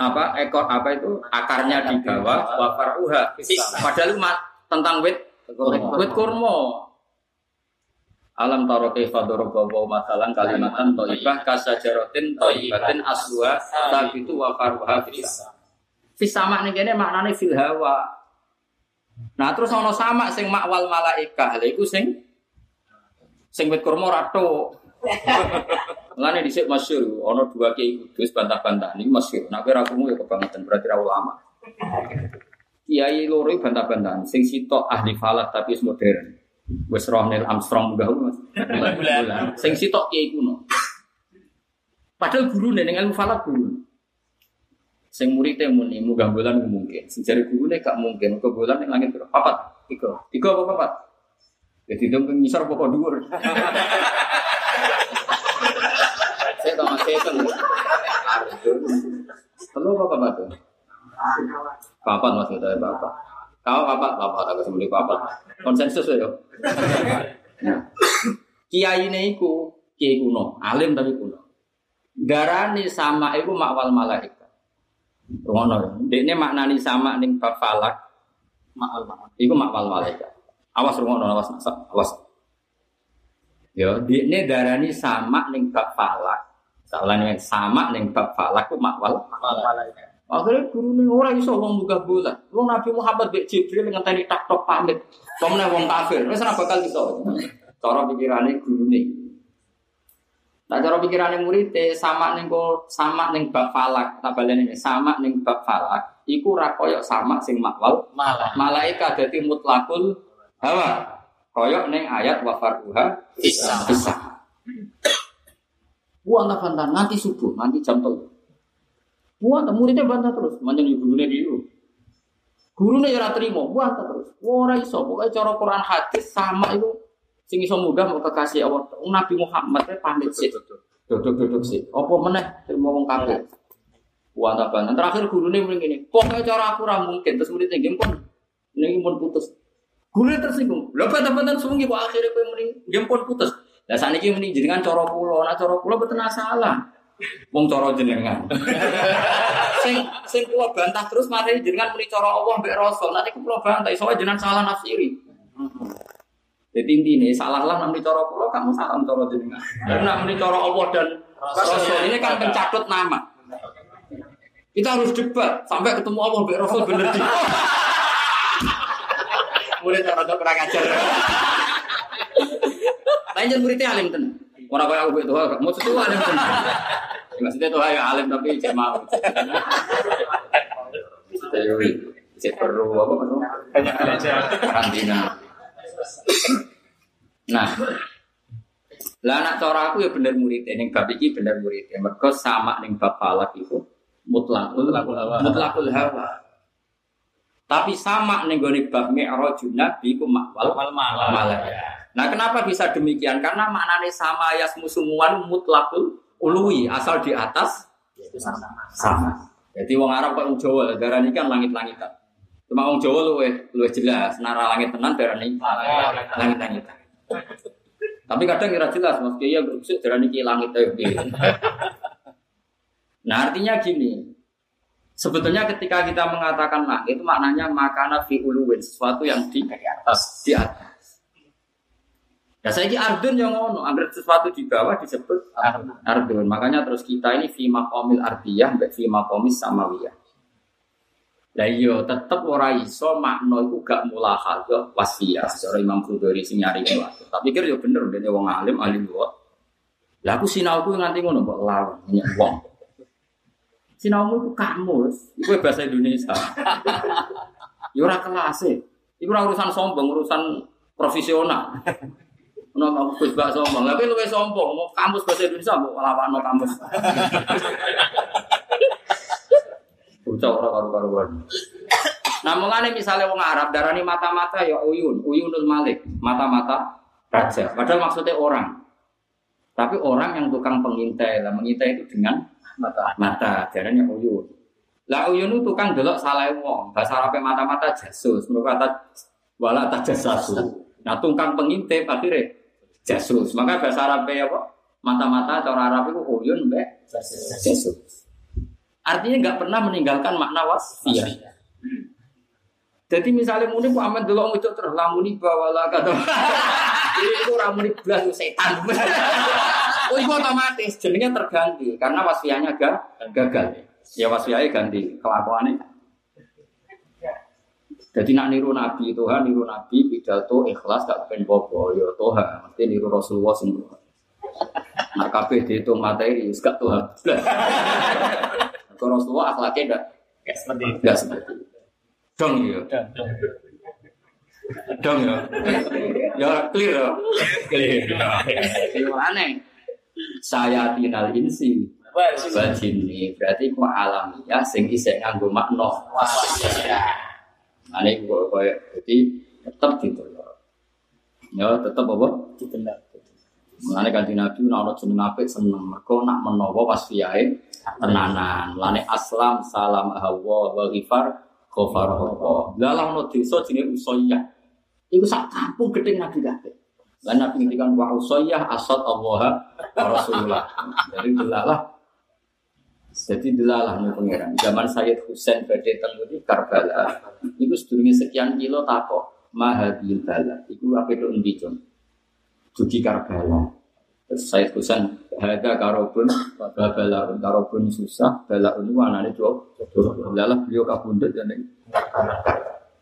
apa ekor apa itu akarnya di bawah wa faruha. Padahal itu tentang wit wit kurma. Alam taro kaifa daraba wa masalan kalimatan thayyibah kasajaratin thayyibatin asluha sabitu wa faruha bisama. Fis sama ning kene maknane fil hawa. Nah terus ana sama sing makwal malaikah. Lha iku sing sing wit kurma rato. Mulane dhisik masyhur ana dua kiai kudus bantah-bantah niki masyhur. Nek ora krungu ya kebangetan berarti ra ulama. Kiai loro bantah-bantahan sing sitok ahli falak tapi modern. Wis roh Neil Armstrong munggah Mas. Bulan. Sing sitok kiai kuno. Padahal guru ning ilmu falak guru. Sing muridnya muni munggah bulan mungkin. Sing jare gurune gak mungkin. Ke bulan ning langit berapa? Papat. Tiga. Tiga apa papat? Jadi itu ngisor pokok dhuwur. Saya tahu mas saya tahu. Telu apa papat? Papat kita papat. Kau papat papat aku sembeli papat. Konsensus ya. Nah, Kiai ini iku kiai kuno, alim tapi kuno. Darani sama iku makwal malaikat. Ngono. Dekne maknani sama ning bab falak. Makwal malaikat. Iku makwal malaikat. Awas rungono awas awas. Ya, dekne darani sama ning bab falak. Sama ning bab falak ku makwal Akhirnya guru ini orang iso wong buka bulan. Wong Nabi Muhammad bek Jibril dengan tadi tak tok pamit. Pemene wong kafir. Wis ora bakal iso. Cara pikirane guru ini. Nah cara pikirane murid sama ning sama ning bab falak, sama ning bab falak. Iku ra koyo sama sing makwal malah. Malaika dadi mutlakul hawa. Koyo ning ayat wa faruha bisa, Isa. Buang nanti subuh, nanti jam 3. Buang muridnya bantah terus, manjang ibu gurunya guru Gurunya ya terima, bantah terus. Wah sok, pokoknya cara Quran hadis sama itu. singi iso mudah mau kekasih Allah. Nabi Muhammad ya teh pamit sih. Duduk duduk sih. Apa meneh terima wong kafir. tak bantah. Terakhir gurunya mending ini. Pokoknya cara aku ramu mungkin terus muridnya gini pun, pun putus. Gurunya tersinggung. Lho bantah-bantah sungguh kok akhirnya kowe mending putus. Lah sakniki mending kan cara pulau, nah cara pulau betul salah. Wong cara jenengan. sing sing kula bantah terus mari jenengan muni cara Allah mbek Rasul. Nanti kula bantah soalnya jenengan salah nafsiri. Jadi intinya salah lah nanti cara kula kamu salah cara jenengan. Karena nanti cara Allah dan Rasul ini kan pencatut nama. Kita harus debat sampai ketemu Allah mbek Rasul bener di. Murid cara kurang ajar. Lanjut muridnya alim tenan. Orang kaya aku itu, maksudnya itu alim. Maksudnya itu ya alim tapi cek mau. Cek perlu apa? Banyak belajar. Karantina. Nah, lah anak cara aku ya bener murid ning bab iki bener murid. Mergo sama ning bab falak itu mutlakul Mutlakul hawa. mutlakul hawa. Tapi sama ning gone bab mi'rajun nabi ku makwal Mal malah. Nah, kenapa bisa demikian? Karena maknanya sama yasmu sumuan mutlakul ului, asal di atas Itu sama. sama. Jadi wong Arab kok Jawa darah ini kan langit-langitan. Cuma wong Jawa lu lu jelas nara langit tenan darah ini langit-langitan. Tapi kadang kira jelas mas Kiai yang berusuk darah ini langit Nah artinya gini, sebetulnya ketika kita mengatakan langit itu maknanya makana fi uluwin sesuatu yang di atas. di atas. Ya saya ardun yang ngono, ambil sesuatu di bawah disebut ardun. Makanya terus kita ini fi maqamil ardiyah mbek fi maqamis samawiyah. Lah iya tetep ora iso makna iku gak mulahadzah wasfiyah. Cara Imam Qudori sing nyari kuwi. Tapi pikir yo bener dene wong alim alim kok. Lah aku sinauku nganti ngono kok lawan nyek wong. Sinaumu iku kamus, iku bahasa Indonesia. Yo ora kelas e. Iku ora urusan sombong, urusan profesional. Kamu wis bak sombong, tapi sombong, mau kamus bahasa Indonesia. Bocah ora karu-karuan. Nah, mulane misalnya wong Arab darani mata-mata ya uyun, uyunul malik, mata-mata raja. Padahal maksudnya orang. Tapi orang yang tukang pengintai, lah mengintai itu dengan mata, mata, darahnya uyun. Lah uyun itu tukang delok salah wong. Bahasa Arabnya mata-mata jasus, menurut kata wala tajasasu. Nah, tukang pengintai akhirnya jasus. Maka bahasa Arabnya apa? Mata-mata cara Arab itu uyun mbek jasus. Artinya nggak pernah meninggalkan makna wasfiyah. Jadi misalnya muni Muhammad dulu itu terus lamuni bawalah kata. Ini itu ramuni belas setan. oh itu otomatis jenengnya terganti karena wasfiyahnya ga, gagal. Ya wasfiyahnya ganti kelakuannya. Jadi nak niru Nabi Tuhan, niru Nabi pidato ikhlas gak pengen bobo. Ya Tuhan, mesti niru Rasulullah semua. Nak kabeh dihitung materi, wis gak Tuhan. Kalau Rasulullah akhlaknya enggak Kayak seperti itu. enggak seperti itu. Dong ya. Dan, dan. Dong ya. Ya clear ya. Clear. Itu aneh. Saya tinal insi sih. bajini berarti ku alamiah sing isih nganggo makna. Wah, ya. Ane ku koyo jadi tetep gitu. Ya tetep apa? Ditendang. Mulane kanjeng Nabi nek ana jeneng apik seneng mergo nak menawa pas fiyae tenanan. Mulane aslam salam hawa wa ghifar ghafar Allah. Lah lah ono desa jenenge Usayyah. Iku sak kampung gedhe Nabi kabeh. Lah Nabi ngendikan wa Usayyah asad Allah wa Rasulullah. Jadi delalah jadi delalah nih pangeran. Zaman Sayyid Husain teng di Karbala. Iku sedurunge sekian kilo tako mahadil bala. Iku apa itu endi, Jon? Dugi Karbala. Terus Sayyid Husain hada karobun bala karobun susah bala ini anane dua belalah beliau kabundut dan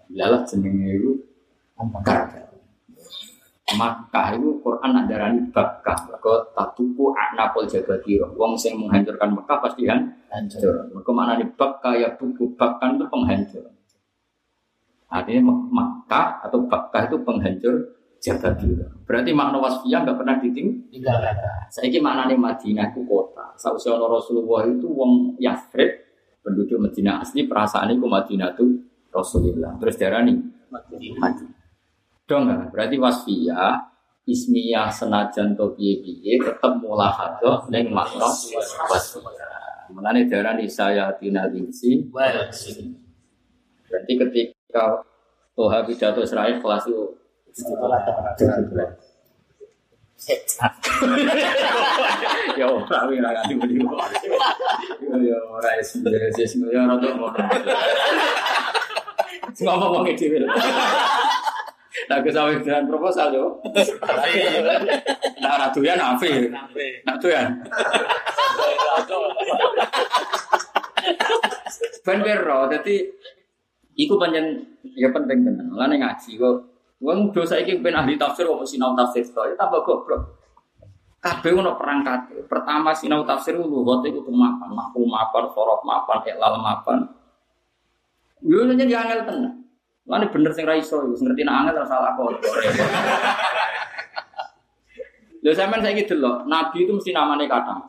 belalah jenenge itu Karbala. Makkah itu Quran nak darani Bakkah. Mergo tatuku anapol jagadiro. Wong sing menghancurkan Mekah pasti kan hancur. Mergo maknane Bakkah ya buku Bakkan itu penghancur. Artinya Mek- Makkah atau Bakkah itu penghancur jagadiro. Berarti makna wasfiyah nggak pernah diting Tinggal kata. Saiki maknane Madinah itu kota. Sausé ana Rasulullah itu wong Yathrib, penduduk Madinah asli perasaan itu Madinah itu Rasulullah. Terus darani Madinah. Dong nggak? Berarti wasfiyah ismiyah senajan to piye-piye tetep mulahadzah ning makna wasfiyah. Mulane darani saya tina. Berarti ketika Toha pidato Israel kelas itu ya ora wi ora ganti beli. Ya ora es es ya ora apa wong dhewe. Nah, kesawe dengan proposal yo. Nah, ora doyan ape. Nah, doyan. Ben bero, dadi iku pancen ya penting tenan. Lan ngaji kok wong dosa iki ben ahli tafsir kok sinau tafsir to, ya tambah goblok. Kabeh ono perangkat. Pertama sinau tafsir lu lughat iku mapan, mahfu mapan, sorof mapan, iklal mapan. Yo nyen ya angel tenan. Lan bener sing ra iso, wis ngerti nek angel salah kok. Lho sampean saiki delok, nabi itu mesti namanya kadang.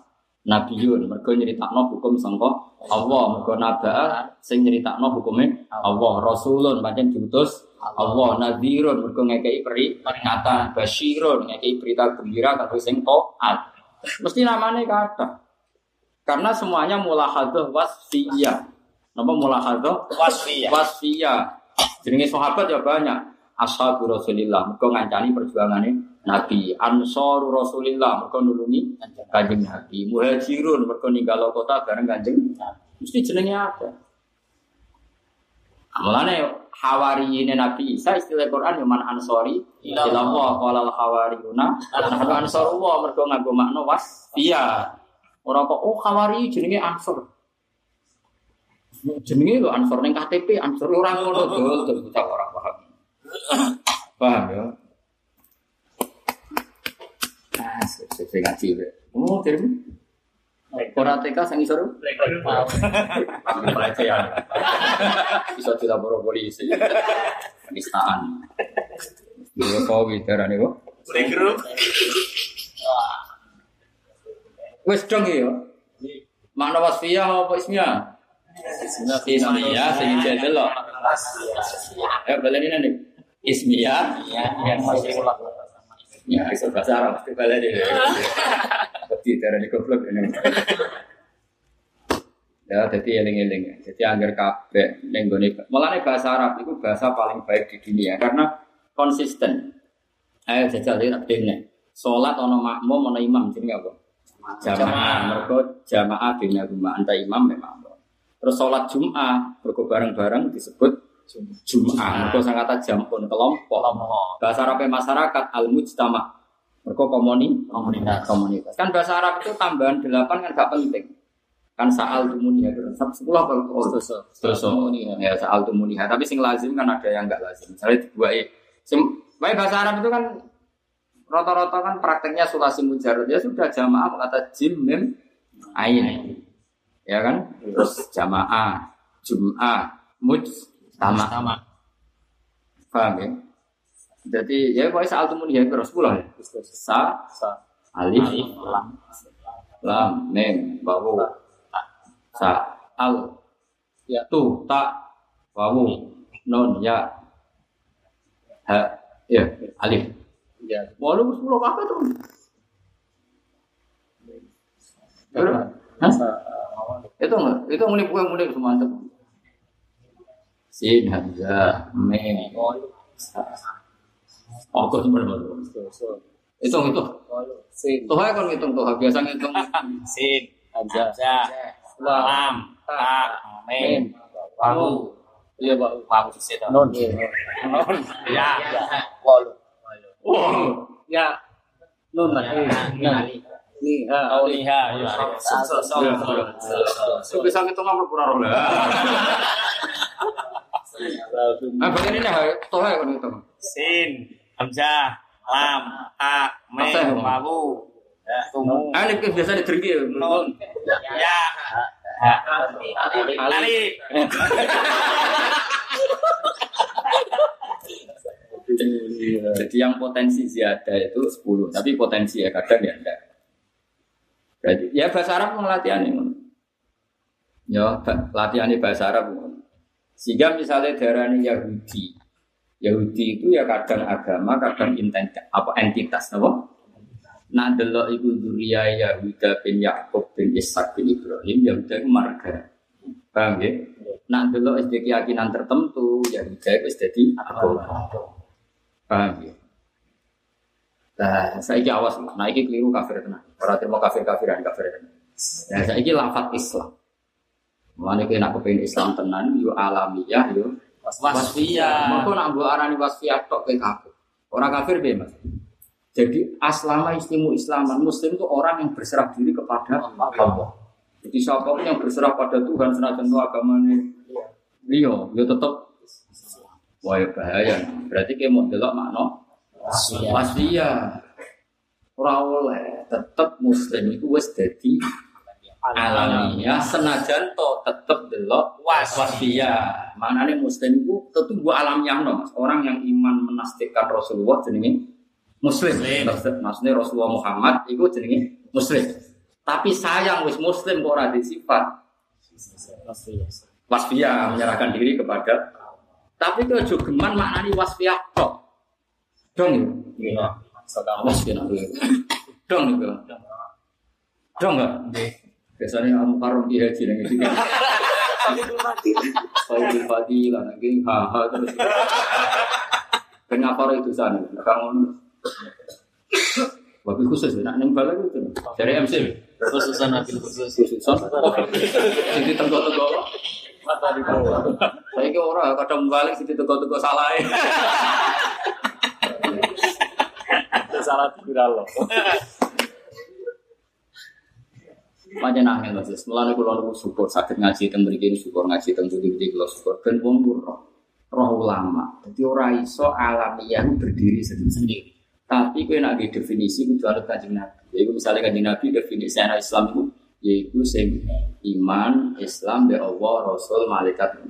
Nabiyun, mergo nyeritakno hukum sangka Allah, mergo naba sing nyeritakno hukume Allah, Rasulun pancen diutus Allah, Nadhirun mergo ngekeki peri peringatan, Basyirun ngekeki berita gembira kanggo sing taat. Mesti namanya kata. Karena semuanya mulahadzah wasfiyah. Napa mulahadzah Wasfiyah. wasfiyah. Jenenge sahabat ya banyak. Ashabu Rasulillah, mergo ngancani perjuangane Nabi. Ansor Rasulillah, mergo nulungi Kanjeng Nabi. Muhajirun, mergo ninggal kota bareng Kanjeng Mesti jenenge ada. Mulane hawariyine Nabi Isa istilah Quran ya ansori ila Allah qala al hawariyuna mergo nganggo makna wasfiyah. Ora kok oh hawari jenenge ansor. Jenenge lho ansor ning KTP ansor ora ngono dol dol bocah ora paham. Paham ya? Ah, sing ngaji. Oh, terus ora TK sing isor pelecehan. Bisa dilapor polisi. Penistaan. Dulu kau bicara nih kok. Playgroup. Wes dong ya. Makna wasfiyah apa ismiyah? Ismiyah sing lo. Ya ini nih. Ismiyah. Ya, itu bahasa Arab mesti balen ini. Tapi di goblok ini. Ya, jadi eling-eling. Jadi anggar kabeh ning gone Mulane bahasa Arab itu bahasa paling baik di dunia karena konsisten. Ayo jajal tak dene. Salat ana makmum ana imam jenenge apa? Jamaah. Mergo jamaah dene rumah anta imam memang. Terus salat Jumat mergo bareng-bareng disebut Jumat. Mergo sing kata jampun kelompok. Bahasa Arab masyarakat al-mujtama. Mergo komuni Komunitas. komunitas. Kan bahasa Arab itu tambahan delapan kan gak penting. Kan saal tumuniha itu sab sepuluh kalau oh, terus terus ya saal tumuniha. Tapi sing lazim kan ada yang enggak lazim. Misalnya dua sing baik bahasa Arab itu kan rata-rata kan prakteknya sulasi mujarad ya sudah jamaah kata jim mim ain ya kan terus jamaah jum'ah mujtama Sama. paham ya jadi ya pokoknya saal tumuniha itu sepuluh ya sa alif Alif, lam. lam mim wawu sa al Ya. tu ta wawu nun ya ha ya alif Ya. walu sepuluh apa tuh Berapa? Hah? Itu enggak itu mulai bukan mulai semantap sin hamzah mim oh kok sebenarnya itu itu Sin. tuh kan ngitung tuh biasa ngitung Sin. Hamzah. Lam. Ta. Mim. Wawu. iya pak Wawu situ. Non. Nun. Ya. Walu. Wow. Ya. Nun lah. Nah. Ah, so, Iya. so. Itu bisa ngitung apa kurang lah. Ah, bagian ini ha, toh ya kan. Sin. Hamzah. lam, ha, Apa? mim, wawu, tumu, Alif kan biasa ditergi. nun, ya, alif. Jadi yang potensi ziyadah itu 10, tapi potensi ya kadang ya enggak. Berarti ya bahasa Arab latihan ini. Ya, latihan bahasa Arab. Sehingga misalnya darah Yahudi, Yahudi itu ya kadang agama, kadang entitas, apa entitas, apa? Nah, delok iku Duria Yahuda bin Yakub bin Ishak bin Ibrahim, Yahuda itu marga. Paham ya? Nah, delok SD keyakinan tertentu, Yahuda itu jadi agama. Paham ya? Nah, saya awas, nah ini keliru kafir tenan. Orang terima kafir kafiran kafir tenan. Nah, saya ini lafat Islam. Mana kena nak Islam tenan, yo alamiah, yo Wasfiyah. Maka nak buat arani wasfiyah tok ke kafir. Orang kafir be mas. Jadi aslama istimu islaman muslim itu orang yang berserah diri kepada Allah. Jadi siapa pun yang berserah pada Tuhan senajan itu agamanya dia, dia tetap wah ya bahaya. Berarti kayak mau delok makna Wasfiyah. wasfiyah. Ora oleh tetap muslim itu wis dadi alamiah senajan to tetep delok wasfiyah. Manane muslim itu tentu gua alamiah no, Mas. Orang yang iman menastikkan Rasulullah jenenge muslim. Muslim. Maksud- Maksudnya Rasulullah Muhammad itu jenenge muslim. Tapi sayang wis muslim kok ora di sifat wasfiyah menyerahkan diri kepada tapi itu jogeman maknani wasfiyah tok. Dong ya. Awas kena. Dong juga. Dong enggak? Biasanya kamu karung di haji yang itu kan. Saya padi lah, nanti haha terus. Kenapa itu sana? Kamu Wabil khusus, nak nembal lagi itu. Dari MC. Khususan nabil khusus. Khusus. Sini tengok-tengok. Saya ke orang kadang balik sini tengok-tengok salah. Salah viral loh. Macam nangis mas, setelah itu kalau syukur sakit ngaji tentang begini syukur ngaji tentang begini kalau syukur dan wong roh roh ulama. Jadi orang iso alamiah berdiri sendiri. Tapi kau nak definisi itu harus kajian nabi. Jadi misalnya kajian nabi definisi anak Islam itu yaitu sing iman Islam be Allah Rasul malaikat.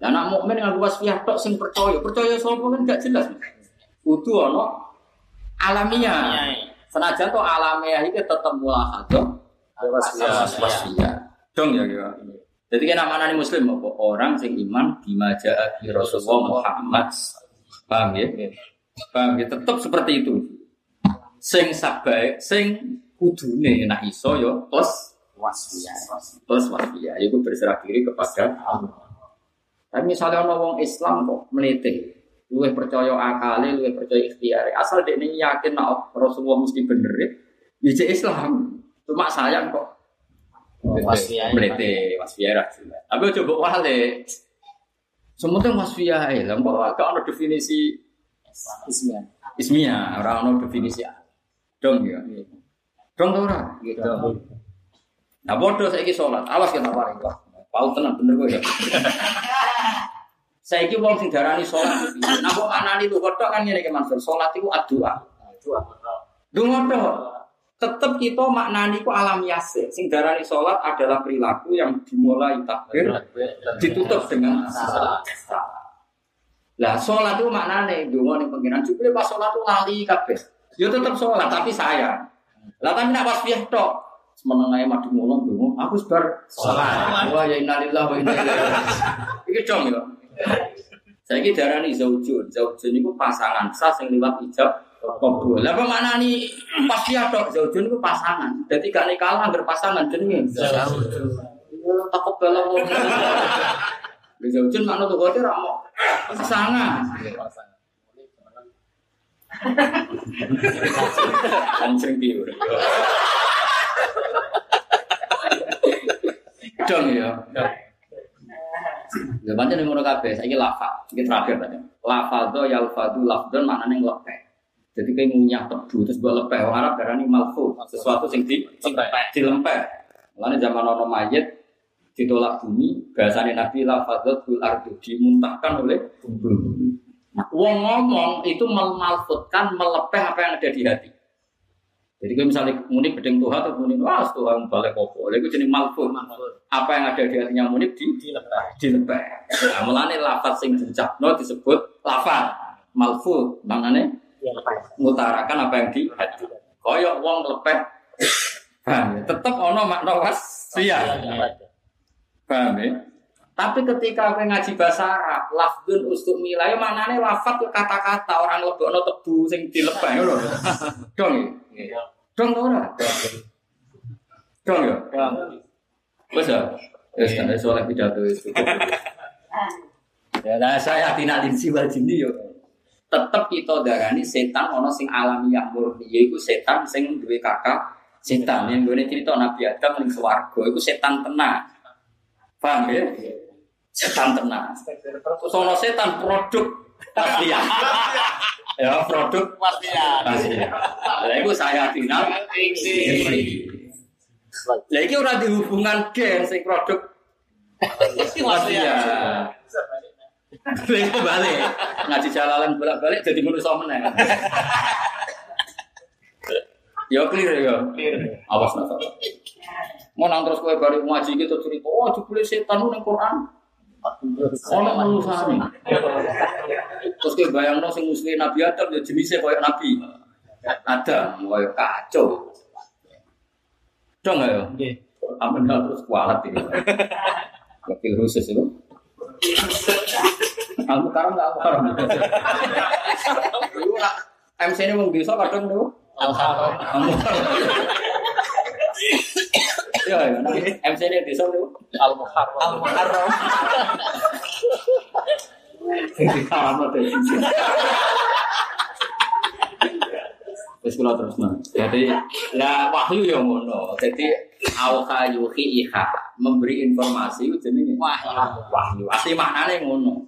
Nah, anak mukmin dengan wasfiyah tok sing percaya, percaya sapa kan gak jelas. Kudu ana alamiah. Senajan to alamiah iki tetep mulahadah Wasfiyah. Dong ya kira. Jadi kan namanya muslim apa? Orang sing iman bima ja'a bi Rasulullah Muhammad. Paham ya? Paham ya? Tetap seperti itu. Sing sabai, sing kudune nak iso yo plus Wasfiyah. plus wasfiyah. Itu berserah diri kepada Allah. Tapi misalnya orang Islam kok melete, luwih percaya akale, luwih percaya ikhtiare. Asal dia ini yakin nak Rasulullah mesti bener ya, ya Islam. Cuma sayang kok Wasfiyah. Melete, wasfiyah ra jelas. Tapi coba wale. Semuanya wasfiyah ya, lah kok gak ono definisi Ismiyah. ismiyah, ora ono definisi dong ya. Dong ta ora? Gitu. Nah bodoh saiki sholat, awas kita paling wah. Pau tenang bener kok ya. Saiki wong sing darani sholat, nah kok manani lu kodok kan ngene iki Mansur, sholat iku adua. Dungo tok. Tetep kita maknani ku alamiah sih. Sing darani sholat adalah perilaku yang dimulai takbir ditutup dengan salat. Lah sholat itu maknane donga ning pengiran jupule pas sholat itu lali kabeh. Ya tetep sholat tapi sayang. Lah tapi nak pas piyah tok semeneng ae madu mulung donga aku sebar Sholat. Wah ya innalillahi wa inna ilaihi raji'un. Iki dong ya. Saiki darani zaujun. Zaujun iku pasangan sah sing liwat ijab kabul. Lah apa maknani pas piyah tok zaujun iku pasangan. Dadi gak nikah anggar pasangan jenenge. Zaujun. Takut. Lha zaujun makna tuh kote ra mau pasangan. Sing piye. Dong ya. Ya pancen ngono kabeh, saiki lafal. Iki terakhir tadi. Lafal do yalfadu lafdon maknane nglepek. Jadi kayak ngunyah tebu terus buat lepek. Orang Arab darani malfu, sesuatu sing di dilempek. Mulane zaman ono mayit ditolak bumi, bahasane Nabi lafadzat bil ardu dimuntahkan oleh bumi. Nah, wong ngomong itu memalfutkan, melepeh apa yang ada di hati. Jadi kalau misalnya muni bedeng Tuhan atau muni wah Tuhan balik kopo, itu jenis malfut. Apa yang ada di hatinya muni di Dilepas. dilepeh. Nah, mulane lafaz sing diucapno disebut lafaz malfut. Maknane Ya lepas. ngutarakan apa yang di hati. Koyok wong lepeh. Paham ya? Tetep ono makna wasiat. Paham ya? Tapi ketika aku ngaji bahasa Arab, lafdun ustuk milah, ya maknanya lafat kata-kata orang lebokno tebu sing dilepeh lho. Dong ya? Dong ora? Dong ya? Wes ya? Wes kan soal pidato itu. Ya nah, saya tidak linsi wal jinni yo. Tetep kita darani setan ono sing alamiah murni yaiku setan sing duwe kakak setan yang gue cerita Nabi Adam ning swarga iku setan tenang. Paham ya? Setan tenang. Terus ono setan produk wasiat. ya produk Wasiat. wasiat. Lah iku saya final. Lah iki ora dihubungan gen sing produk wasiat. Lha iku balik. Ngaji jalalan bolak-balik jadi manusa meneh. Ya clear ya. Awas salah. Mau nang terus kowe bari ngaji gitu cerita, oh jebule setan ning Quran. Ono manusane. Terus kowe bayangno sing musuhe Nabi Adam ya jenise koyo Nabi. Ada, koyo kacau. Dong ya. Nggih. Amen terus kualat ini. Wakil khusus itu. Aku karam nggak aku. Iku nak MC ini mau bisa kadang tuh. Alhamdulillah. Iya, iya. nah, MC ini bisa tuh. Al-Muharram. Al-Muharram. Sing karam tuh. Terus kalau terus. Jadi ya wahyu yang ngono. Jadi auha yuhi iha memberi informasi itu jenenge Wahyu. wahyu. Asli maknanya ngono.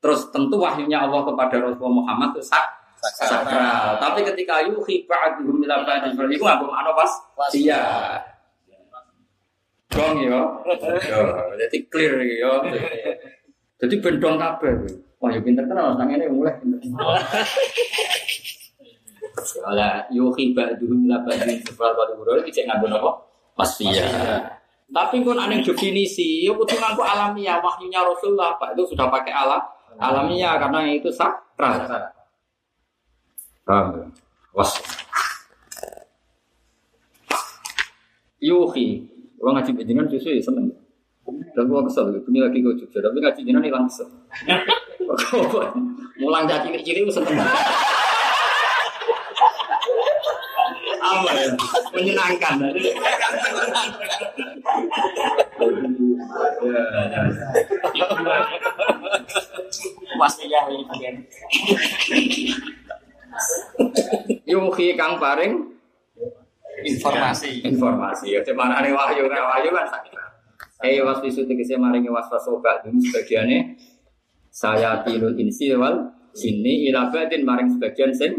Terus tentu wahyunya Allah kepada Rasulullah Muhammad itu sak sakral. Tapi ketika yuhi ba'duhum ila ba'din fa iku nganggo makna pas iya. Dong yo. Yo, jadi clear yo. Jadi bendong kabeh. Wah, yo pinter tenan nang ngene mulai pinter. Ala yuhi ba'duhum ila ba'din fa iku iki cek nganggo napa? Pasti ya. Tapi kon aneh definisi, ya kudu nganggo alamiah wahyunya Rasulullah, Pak itu sudah pakai alam alamiah karena itu sakral. Paham? ya? Was. Yuhi, kalau ngaji jenengan justru ya seneng. Dan gua kesel, ini lagi gue jujur, tapi ngaji jenengan hilang kesel. Mulang jadi cilik-cilik gue seneng. Apa ya? Menyenangkan. Wasiat ini bagian. Yuhi kang paring Informasi. informasi. Ya cuman ane wahyu kan wahyu kan sakit. Eh was bisu maringi waswas sobat dulu sebagiannya saya tilul insi wal sini ila badin maring sebagian sing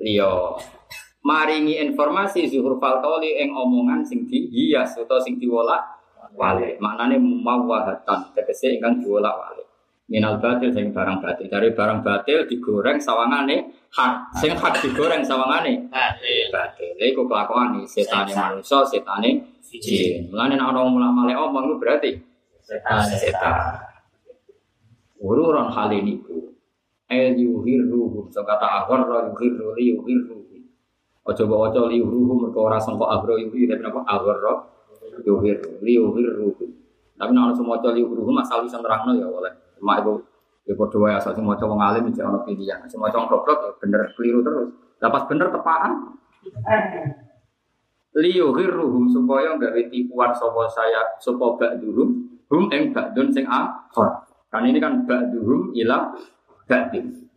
liya. Maringi informasi zuhur fal qawli ing omongan sing dihias utawa sing diwolak wale maknane mawahatan tegese ingkang diwolak wale minal batil sing barang batil. Dari barang batil digoreng sawangane hak sing hak digoreng sawangane batil. iku kelakuan nih setane manusia setane jin. Mulane nek ana wong male omong iku berarti setan ururan hal ini ku el yuhirruhum so kata agharra yuhirru li yuhirru. Ojo bawa ojo li yuhirruhum mergo ora sangka agro yuhirru. Tapi napa? Agharra yuhirru. Li yuhirru. Tapi nek ana semua ojo li yuhirruhum asal bisa nerangno ya oleh cuma itu ya padha wae asal semua wong alim iki ana pilihan semua wong goblok ya bener keliru terus dapat bener tepaan liyuhirruhum supaya gawe tipuan sapa saya sapa ba'duhum hum ing ba'dun sing akhir. Kan ini kan ba'duhum ila ba'din.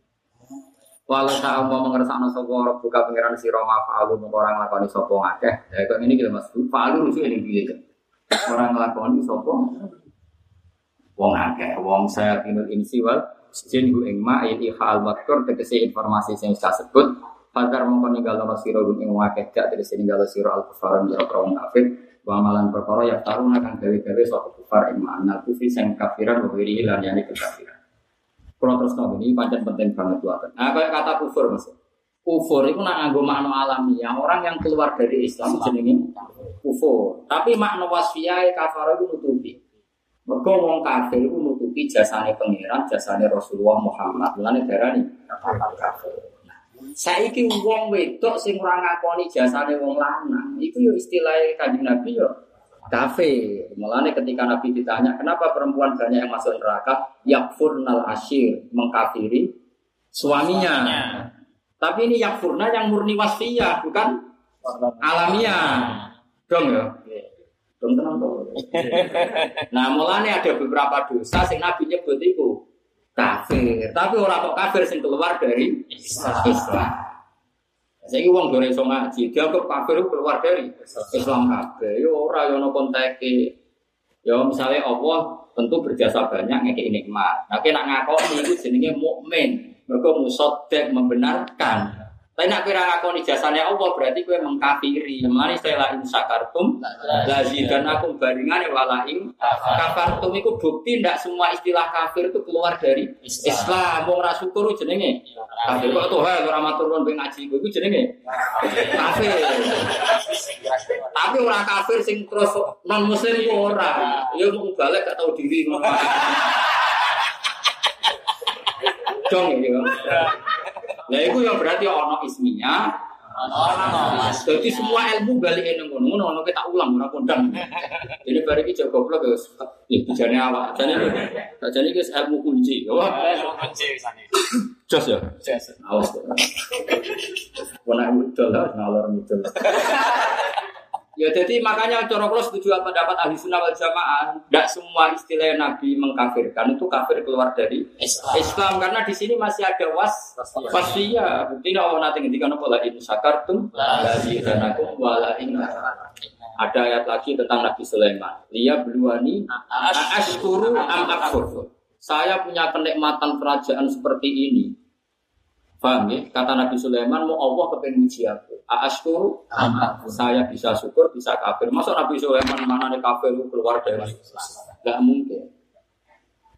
Walau tak mau mengersakno sapa ora buka pengiran sira ma fa'alu mung ora nglakoni sapa ngakeh. Ya kok ini kita Mas. Fa'alu lucu ini piye kan. Ora nglakoni sapa wong akeh. Wong saya kinul insi wal jin hu ing ma il ihal matur tegese informasi sing saya sebut Padar mongko ninggalo sira gun ing wakeh gak tegese ninggalo sira al kufar ing wong kafir wa amalan perkara ya taruna kang gawe-gawe sapa kufar ing makna kufri sing kafiran wa wiri lan yani kekafiran. Kalau terus tahu ini pancen penting banget buat. Nah, kayak kata kufur mas. Kufur itu nak nganggo makna alamiah. Orang yang keluar dari Islam jenenge kufur. Tapi makna wasfiyah kafar itu nutupi. Mergo wong kafir itu nutupi jasane pangeran, jasane Rasulullah Muhammad. Mulane darani kafir. Saiki wong wedok sing ora ngakoni jasane wong lanang, iku yo istilah Kanjeng Nabi yo kafir. Mulane ketika Nabi ditanya, kenapa perempuan banyak yang masuk neraka? Yakfurnal asyir, mengkafiri suaminya. Tapi ini yakfurna yang murni wasfiyah, bukan alamiah. Dong ya? Nah, mulane ada beberapa dosa sing Nabi nyebut itu kafir. Tapi orang kok kafir sing keluar dari Islam. Saya uang gore iso ngaji, dianggap kafir keluar dari Islam kabeh. Yo ora yo ono konteke. Yo misalnya Allah tentu berjasa banyak ngekek nikmat. Nah, kena ngakoni itu jenenge mukmin. Mergo musaddaq membenarkan. Tapi nak kira ngakoni jasanya Allah berarti kowe mengkafiri. Mulane saya la in sakartum lazidan aku bandingane wala in kafartum iku bukti ndak semua istilah kafir itu keluar dari Islam. Wong ora syukur jenenge kafir. Kok tuh ora matur nuwun ben ngaji iku jenenge kafir. Tapi ora kafir sing terus non muslim ku ora. Ya mau balik gak tahu diri. Dong ya. Nah itu yang berarti ono isminya. Jadi semua ilmu balik ini ngono ngono ono kita ulang ora kondang. Ini bari iki jago goblok ya. Ya bijane awak. Jane jane iki ilmu kunci. Wah, kunci sana. jos ya. Awas. Wana mudul lah ngalor mudul. Ya jadi makanya cara kula setuju apa pendapat ahli sunnah wal jamaah. Tidak semua istilah Nabi mengkafirkan itu kafir keluar dari Islam. Islam karena di sini masih ada was wasfiyah. Bukti Allah nanti ngendikan apa la in sakartum la zidanakum wa la in Ada ayat lagi tentang Nabi Sulaiman. Liya beluani ashkuru am akfur. Saya punya kenikmatan kerajaan seperti ini. Paham ya? Kata Nabi Sulaiman, mau Allah kepengen uji aku. Ashkuru am akfur. Saya bisa syukur, bisa kafir. Masa Nabi Sulaiman mana nih kafir keluar dari Gak mungkin.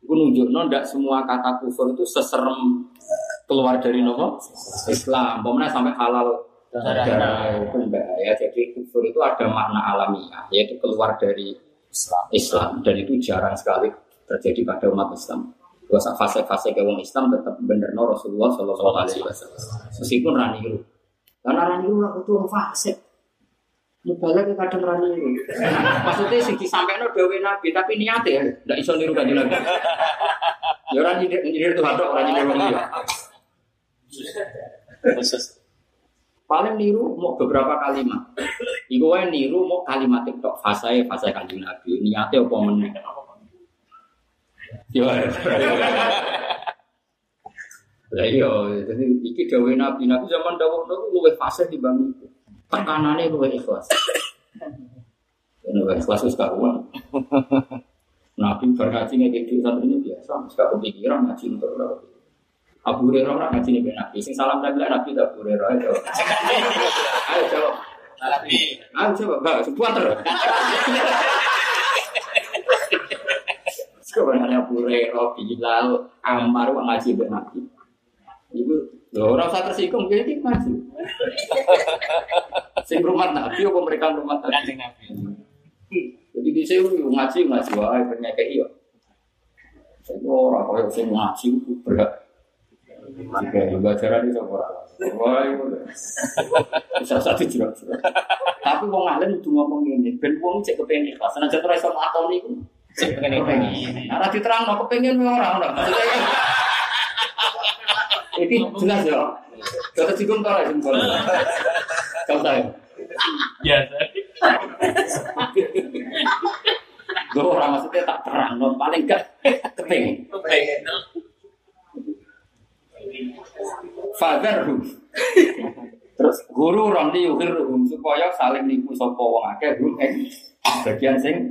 Itu nunjuk tidak semua kata kufur itu seserem keluar dari nopo Islam. Pemenang sampai halal darah ya. Jadi kufur itu ada makna alamiah, yaitu keluar dari Islam. Islam dan itu jarang sekali terjadi pada umat Islam. Dua fase-fase ke wong Islam tetap bener no Rasulullah Shallallahu Alaihi Wasallam. Meskipun raniru, karena raniru aku tuh fasik. Mubalak kadang raniru. Maksudnya sih disampaikan dewi nabi, tapi niatnya ya, tidak iso niru kanji nabi. Ya orang nyindir nyindir Tuhan dok, orang nyindir wong. Paling niru mau beberapa kalimat. Iku wae niru mau kalimat tok fase fase kanjeng nabi. Niatnya apa meneh? Yo. Lah iya, jadi iki dawuh Nabi, Nabi zaman dawuh niku luwih fasih dibanding itu. Tekanane luwih ikhlas. Ini luwih ikhlas wis karuan. Nabi berhaji ngekek duit santrinya biasa, gak kepikiran ngaji untuk berapa. Abu Hurairah ora ngaji nih Nabi, sing salam Nabi lah Nabi Abu Hurairah ayo. Ayo jawab. Tapi Ayo coba, enggak, sebuah terus. Sebenarnya Abu Hurairah, Bilal, Ammar, wong ngaji mbek Nabi. Ibu, lho ora usah tersinggung, kayak iki ngaji. Sing rumah Nabi apa mereka rumah Nabi? Nabi. Jadi di sini ngaji ngaji wae penyakit iya. Saya ora kaya sing ngaji ku berat. Jika juga cara di ora. Wah, itu bisa satu jerak Tapi wong alim itu ngomong ini, ben wong cek kepengen ikhlas. Senajan ora iso lakoni iku. Cek pengen Kepengen. Ora diterangno kepengen ora ora. Kan Iki jelas ya. Kata cikum tora cikum tora. Kau tahu. Biasa. Gue orang maksudnya tak terang, non paling gak kepengen. Pengen. Fatherhum. Terus guru rondi yuhirhum supaya saling nipu sapa wong akeh hum ing bagian sing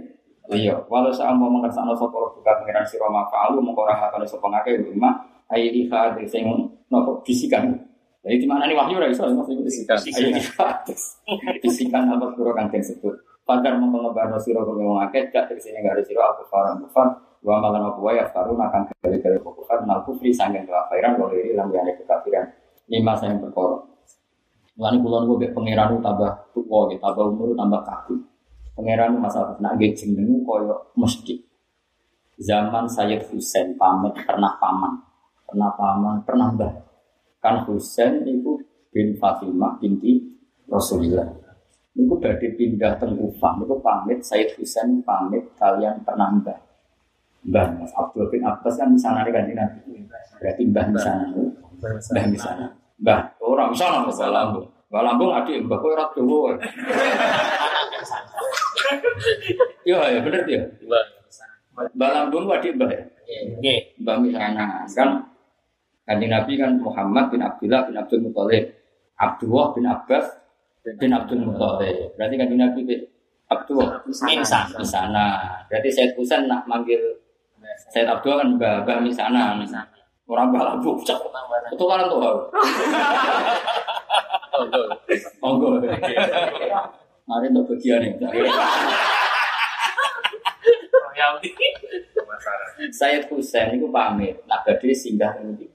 iya walau saat mau mengersakno sapa buka pengiran sira mafalu mengko ora hakane sapa ngakeh rumah ayi ikhad sing nopo bisikan. Jadi di mana nih wahyu ora iso maksudnya bisikan. Ayo ikhad bisikan apa kuro kang disebut Pagar mengebarno sira kang wong akeh gak tegese gak ada sira aku faran kufar. Wa malan apa wae aftarun akan gale-gale kufar. Nal kufri sanggeng kafiran wa iri lam yani kekafiran. Lima sayang perkara. Mulane kula niku mbek pangeran tambah tuwa tambah umur tambah kaku. Pangeran masalah nak nggih jenengu kaya mesti. Zaman Sayyid Husain pamit pernah paman, pernah paman, pernah mbah. Kan Husain itu bin Fatimah binti Rasulullah. Niku badhe pindah teng niku pamit Sayyid Husain pamit kalian pernah mbah. Mbah Mas Abdul bin Abbas kan misalnya kan Nabi. Berarti mbah misalnya. Mbah misalnya. Mbah, orang misalnya Lambung. Mbah Lambung adik mbah kowe ora dowo. Iya ya bener dia. Mbah Lambung adik mbah. ya? Nggih. Mbah misalnya kan Kanjeng Nabi kan Muhammad bin Abdullah bin Abdul Muthalib, Abdullah bin Abbas bin Abdul Muthalib. Berarti Kanjeng Nabi bin Abdullah Minsan. di sana. Berarti Said Husain nak manggil Said Abdullah kan Mbah Mbah Misana. Orang Mbah Labu cek. Itu kan tuh. Monggo. Mari untuk bagian ini. Said Husain itu pamit. Nah, badhe singgah ini.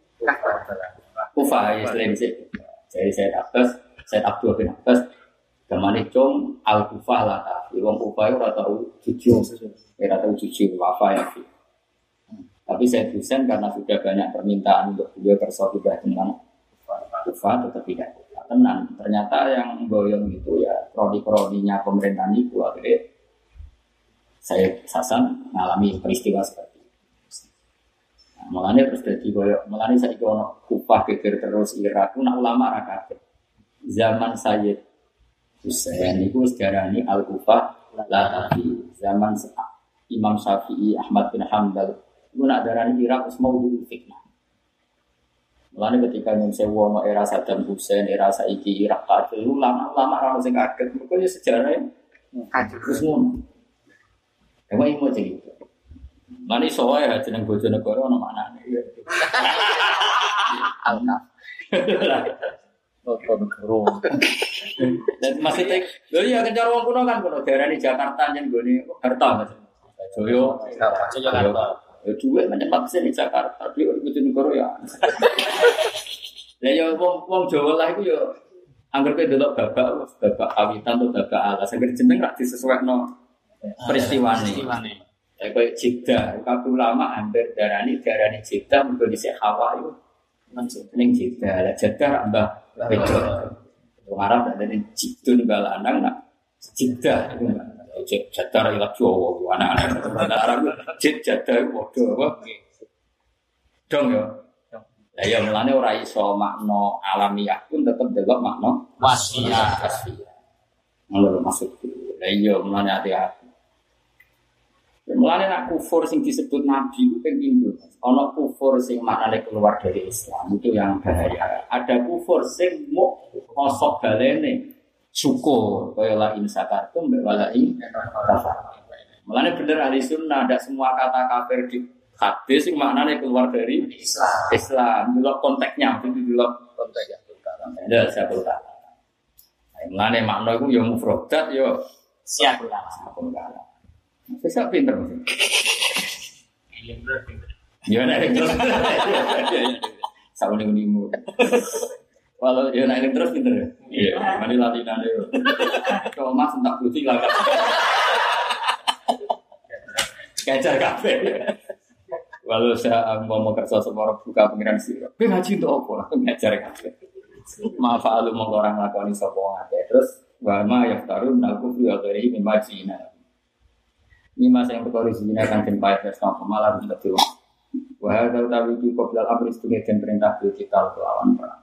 Kufah ya selain itu. Jadi Said Abbas, Said Abdul bin Abbas, Gamane cung al kufah lah tapi wong kufah itu ora tau jujur, ora tau jujur wafa ya. Tapi Said Husain karena sudah banyak permintaan untuk beliau bersahabat dengan kufah tetap tidak tenang. Ternyata yang goyong itu ya kroni-kroninya pemerintahan itu akhirnya saya Sasan mengalami peristiwa seperti itu. Nah, mulanya terus jadi mulanya saya ono kufah geger terus Irak, nak ulama rakyat. Zaman Sayyid Husain itu ini al kufah la tafi. Zaman Imam Syafi'i Ahmad bin Hambal itu nak darani Irak terus mau dulu fitnah. Mulanya ketika yang sewa no era Saddam Hussein, era saiki Irak kacau, ulama-ulama orang sing kaget, pokoknya sejarahnya terus ngono. Emang ini mau cerita. Mani soalnya ya jeneng Bojonegoro ono maknane. Alkaf. Dan maksudnya, lho iya kencar wong kuno kan kuno daerah ini Jakarta jen goni harta mas. Joyo, Jakarta. Ya duit menyepat sini Jakarta, dia orang Bojonegoro ya. Lah ya wong wong Jawa lah itu ya angger kowe delok babak babak awitan atau babak alas, angger jeneng rak disesuaikno peristiwane. Ya kayak Jeddah, kabeh ulama hampir darani darani Jeddah mergo dhisik hawa itu ning Jeddah. Lah Jeddah rak mbah wedok. Wong Arab ada ning Jidun mbah lanang nak Jeddah itu mbah. Jed- Jeddah ra ilat Jawa anak-anak. Arab Jed Jeddah padha apa? Dong ya. Lah ya mulane ora iso makna alamiah pun tetep delok makna Wasiat. Wasiat. Ngono lho maksudku. Lah iya mulane hati-hati. Mulane nak kufur sing disebut nabi itu ping pindho. Ana kufur sing maknane keluar dari Islam itu yang bahaya. Ada kufur sing mau kosok balene syukur kaya la in sakartum wa la in. Mulane bener ahli sunnah ada semua kata kafir di hadis sing maknane keluar dari Islam. Islam. Delok konteksnya, itu delok Konteks yang berkalam. ada satu kata. Nah, Mulane makna iku ya mufradat ya Siap kata. Bisa pinter mesti. Ya nek. Sama ning unimu. Kalau ya nek terus pinter ya. Iya, mari latihan yo. Kalau Mas entak putih lah kan. Kejar kafe. Walau saya mau mau kerja semua orang buka pengiran sih. Tapi ngaji untuk apa? Ngajar kafe. Maaf alu mau orang lakoni sopo ngake. Terus wa ma yaftarun naku fi akhirih mimma jina. Ini masa yang berkori zina kan den payah wis napa malah bisa tuh. Wa hadza utawi iki qoblal amri den perintah kita kelawan perang.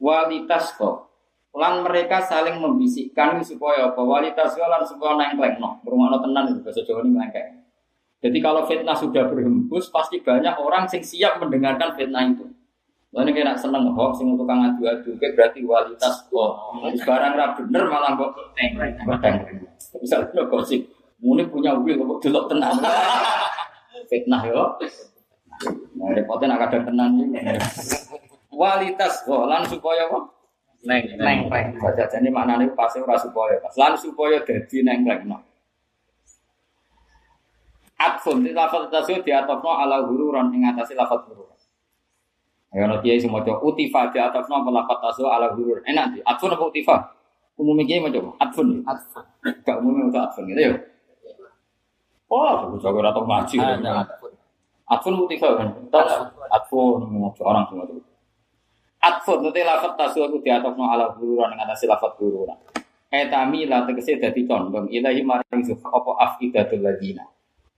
Walitas kok. Lan mereka saling membisikkan supaya apa? Walitas lan supaya nengklekno rumahno tenan itu bahasa Jawa ini ngelengkek jadi kalau fitnah sudah berhembus pasti banyak orang sing siap mendengarkan fitnah itu. Lalu kira seneng hoax sing tukang adu-adu kayak berarti kualitas kok. Barang ra bener malah kok nengklek misalnya gosip muni punya wil kok delok tenan. Fitnah yo. Nah repotnya nak kadang tenan kualitas kok lan supaya kok Neng, neng. Neng. Saja jadi maknanya pasti ora supaya pas. Lan supaya dadi nengklekno. Atfun di lafaz tasawuf diatofno ala hururan ing atase lafaz huruf. Ya ono kiai semua coba utifa di atas nama lafat tasu ala gurur. Enak di atfun apa utifa? Umumnya kiai macam atfun. Atfun. Gak umumnya untuk atfun gitu ya. Oh, aku jago atau ngaji. Atfun. Atfun utifa kan? Atfun orang semua tuh. Atfun nanti lafat di atas nama ala gururan dengan atas lafat gururan. Etami lah tegese dadi condong ilahi maring zuha apa afidatul ladina.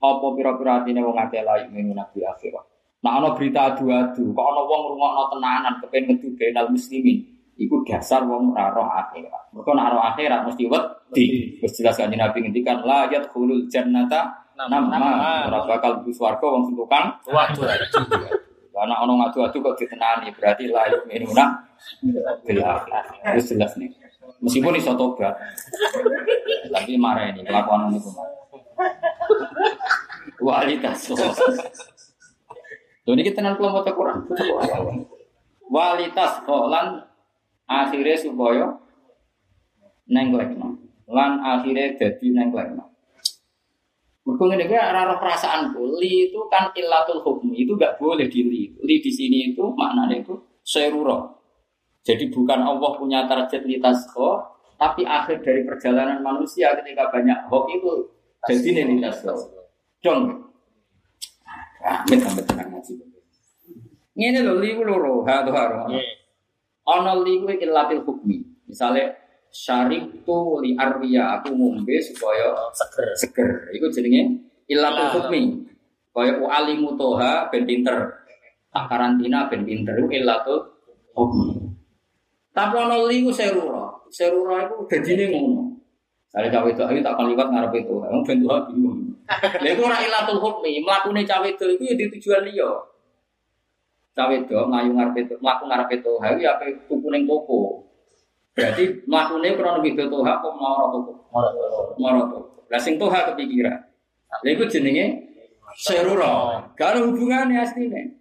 Apa pira-pira atine wong akeh layu minun nabi akhirah. Nah ana berita adu-adu, kok ana wong ngrungokno tenanan kepen metu benal muslimin. Iku dasar wong ora roh akhirat. Mergo akhirat mesti wedi. Wis jelas kanjeng Nabi ngendikan la yadkhulul jannata nama ora bakal mlebu wong sing Waduh. Karena ana ngadu-adu kok ditenani berarti la yu'minuna bil akhir. Wis jelas nih. Meskipun iso tobat. Tapi marah ini kelakuan ini marah. Walitas. Lho niki tenan kula maca Quran. Walitas lan akhirnya supaya nenglekno. Lan akhirnya jadi nenglekno. Mergo ngene iki ora roh perasaanku. Li itu kan illatul hukmi, itu enggak boleh di li. Li di sini itu maknanya itu seruro. Jadi bukan Allah punya target li tasqo, tapi akhir dari perjalanan manusia ketika banyak hoax itu jadi nih li tasqo. Dong. Amit amit tenang ngaji. Ngene lho li loro, ha to haro. Ana li ku illatil hukmi. Misale syariktu li arwiya aku ngombe supaya Seger. seger. Iku jenenge illatul Ilah. hukmi. Kaya alimu toha ben pinter. Tak karantina ben pinter iku hukmi. Tapi ana li ku serura. Serura iku dadine ngono. Sare cawe itu ayo tak kon liwat ngarep itu. Wong ben tuha bingung. Lha iku ora ilatul hukmi, mlakune cawe itu iku ya di tujuan liya. Cawe itu ngayu ngarep itu, mlaku ngarep itu, iki ape tuku ning toko. Berarti mlakune krono video toha apa? Mara toko. Lah sing toha kepikiran. Lha iku jenenge serura. Gak ada hubungannya asline.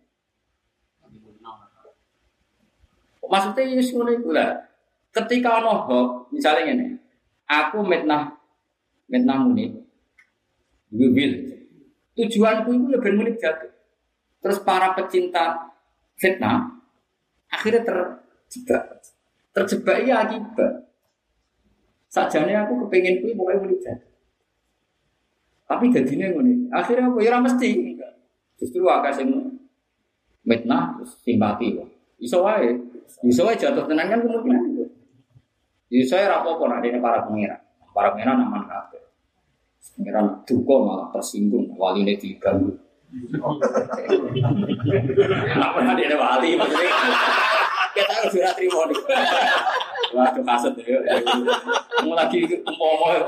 Maksudnya Yesus ngono iku lah. Ketika ono hoax, misalnya ngene. Aku mitnah mitnah muni. Wil. Tujuanku itu ya ben muni jatuh. Terus para pecinta fitnah akhirnya terjebak. Terjebak ya akibat. Sajane aku kepengen kuwi muni jatuh. Tapi jadinya ngono. Akhirnya apa ya ora mesti. Justru akeh sing mitnah terus simpati kok. Iso wae. Iso wae jatuh tenan kan kemungkinan itu. Iso wae rapopo nek dene para pengira. Para pengira naman kabeh. Pengira duka malah tersinggung waline diganggu. Apa nek dene wali maksudnya. Kita harus sudah terima nih. Waduh kaset ya. Mau lagi umpomo ya.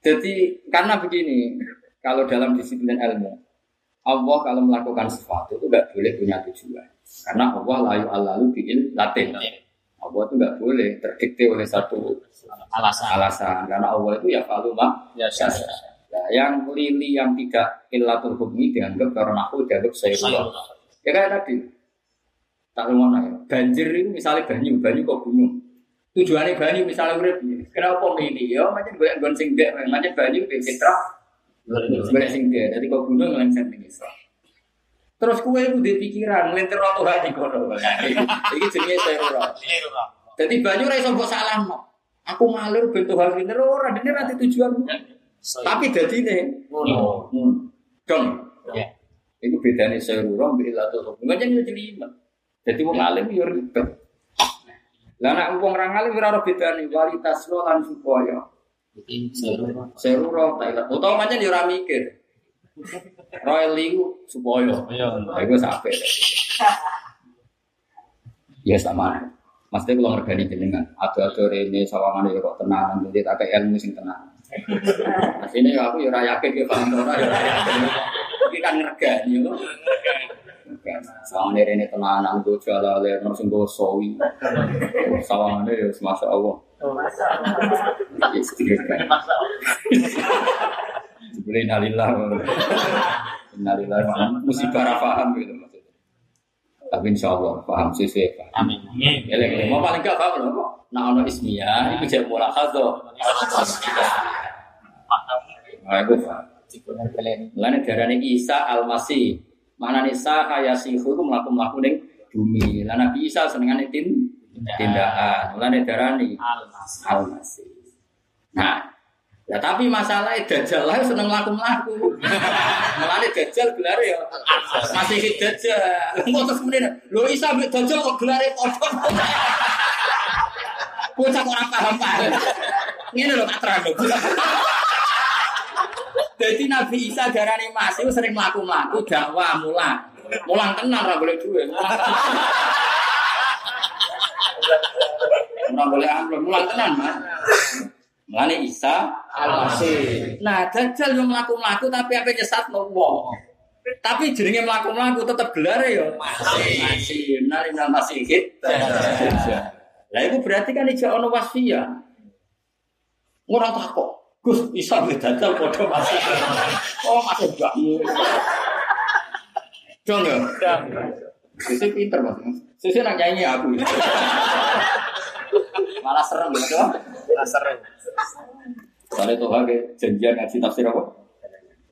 Jadi karena begini, kalau dalam disiplin ilmu, Allah kalau melakukan sesuatu itu nggak boleh punya tujuan. Karena Allah layu alalu bikin latin. Allah itu nggak boleh terdikte oleh satu Alasan. alasan. Karena Allah itu ya kalau mah Ya, syasa. Nah, yang lili yang tidak illatul hukmi dianggap karena aku dianggap saya Ya kayak tadi. Tak ngono ya. Banjir itu misalnya banyu, banyu kok gunung. Tujuannya banyu misalnya urip? Kenapa ini? Ya macam gue gon sing dek, macam banyu di citra, gue sing dek. Jadi kok gunung ngelenceng ning Isra. Terus kue itu di pikiran ngelintir waktu hati kono. Iki jenenge serura. Jadi banyu ra iso mbok salahno. Aku ngalur bentuk hal ini ora dene nanti tujuan. Tapi dadine Ngono. Hmm. Dong. Ya. Itu bedanya serura mbek ilatul hukum. Kan jadi lima. Jadi wong alim yo ribet. Lah nek wong ra alim ora ora bedane kualitas lo lan supaya serura ta ilat. Utawa pancen yo ora mikir. Royal liku supaya. Lah iku sampe. Ya sama. Maksudnya kalau ngergani jenengan, ada-ada rene sawangan ya kok tenang, jadi tak ilmu sing tenang. Ya aku ya ora yakin ya paham ora ya ora yakin. Iki kan ngergani yo. Sawangan rene tenanan go jalale ono sing go sawi. Sawangan ya masya Allah. Ya sedikit kan. Jebule innalillah. Innalillah musibah gitu maksudnya. Tapi insya Allah paham sih sih paham. Amin. Eleng, mau paling gak paham loh. Nah, ono ismiyah, itu jadi mula khado. Itu belen. Mulane darane Isa Al-Masih. Manane Isa kaya sihu ku mlaku-mlaku ning bumi. Lah Nabi Isa senengane tin tindakan. Darani Almas. Al-Masih. Nah, ya tapi masalahnya Dajjal lah seneng laku-laku. Mulane Dajjal gelar ya masih Dajjal. Kok terus kemudian lho Isa mbek Dajjal kok gelare padha. Bocah kok ora paham paham. Ngene lho tak terang. Jadi Nabi Isa darani Mas itu sering mlaku-mlaku dakwah mulang. Mulang tenan ora boleh duwe. Mulang. Ora boleh amplop, mulang tenan, Mas. Mulane Isa Al-Masih. Nah, Dajjal yo mlaku-mlaku tapi apa nyesatno wong. Tapi jenenge mlaku-mlaku tetep gelar ya Masih. masih nari nang masih hit. Lah itu berarti kan ijak ono wasfiyah. Ora takok. Gus Isa mbek Dajjal padha masih. Oh, masih enggak. Dong ya. Sisi pinter mas. Sisi nak nyanyi aku. Malah serem gitu. Sering. Soalnya tuh hake janjian ngaji tafsir apa?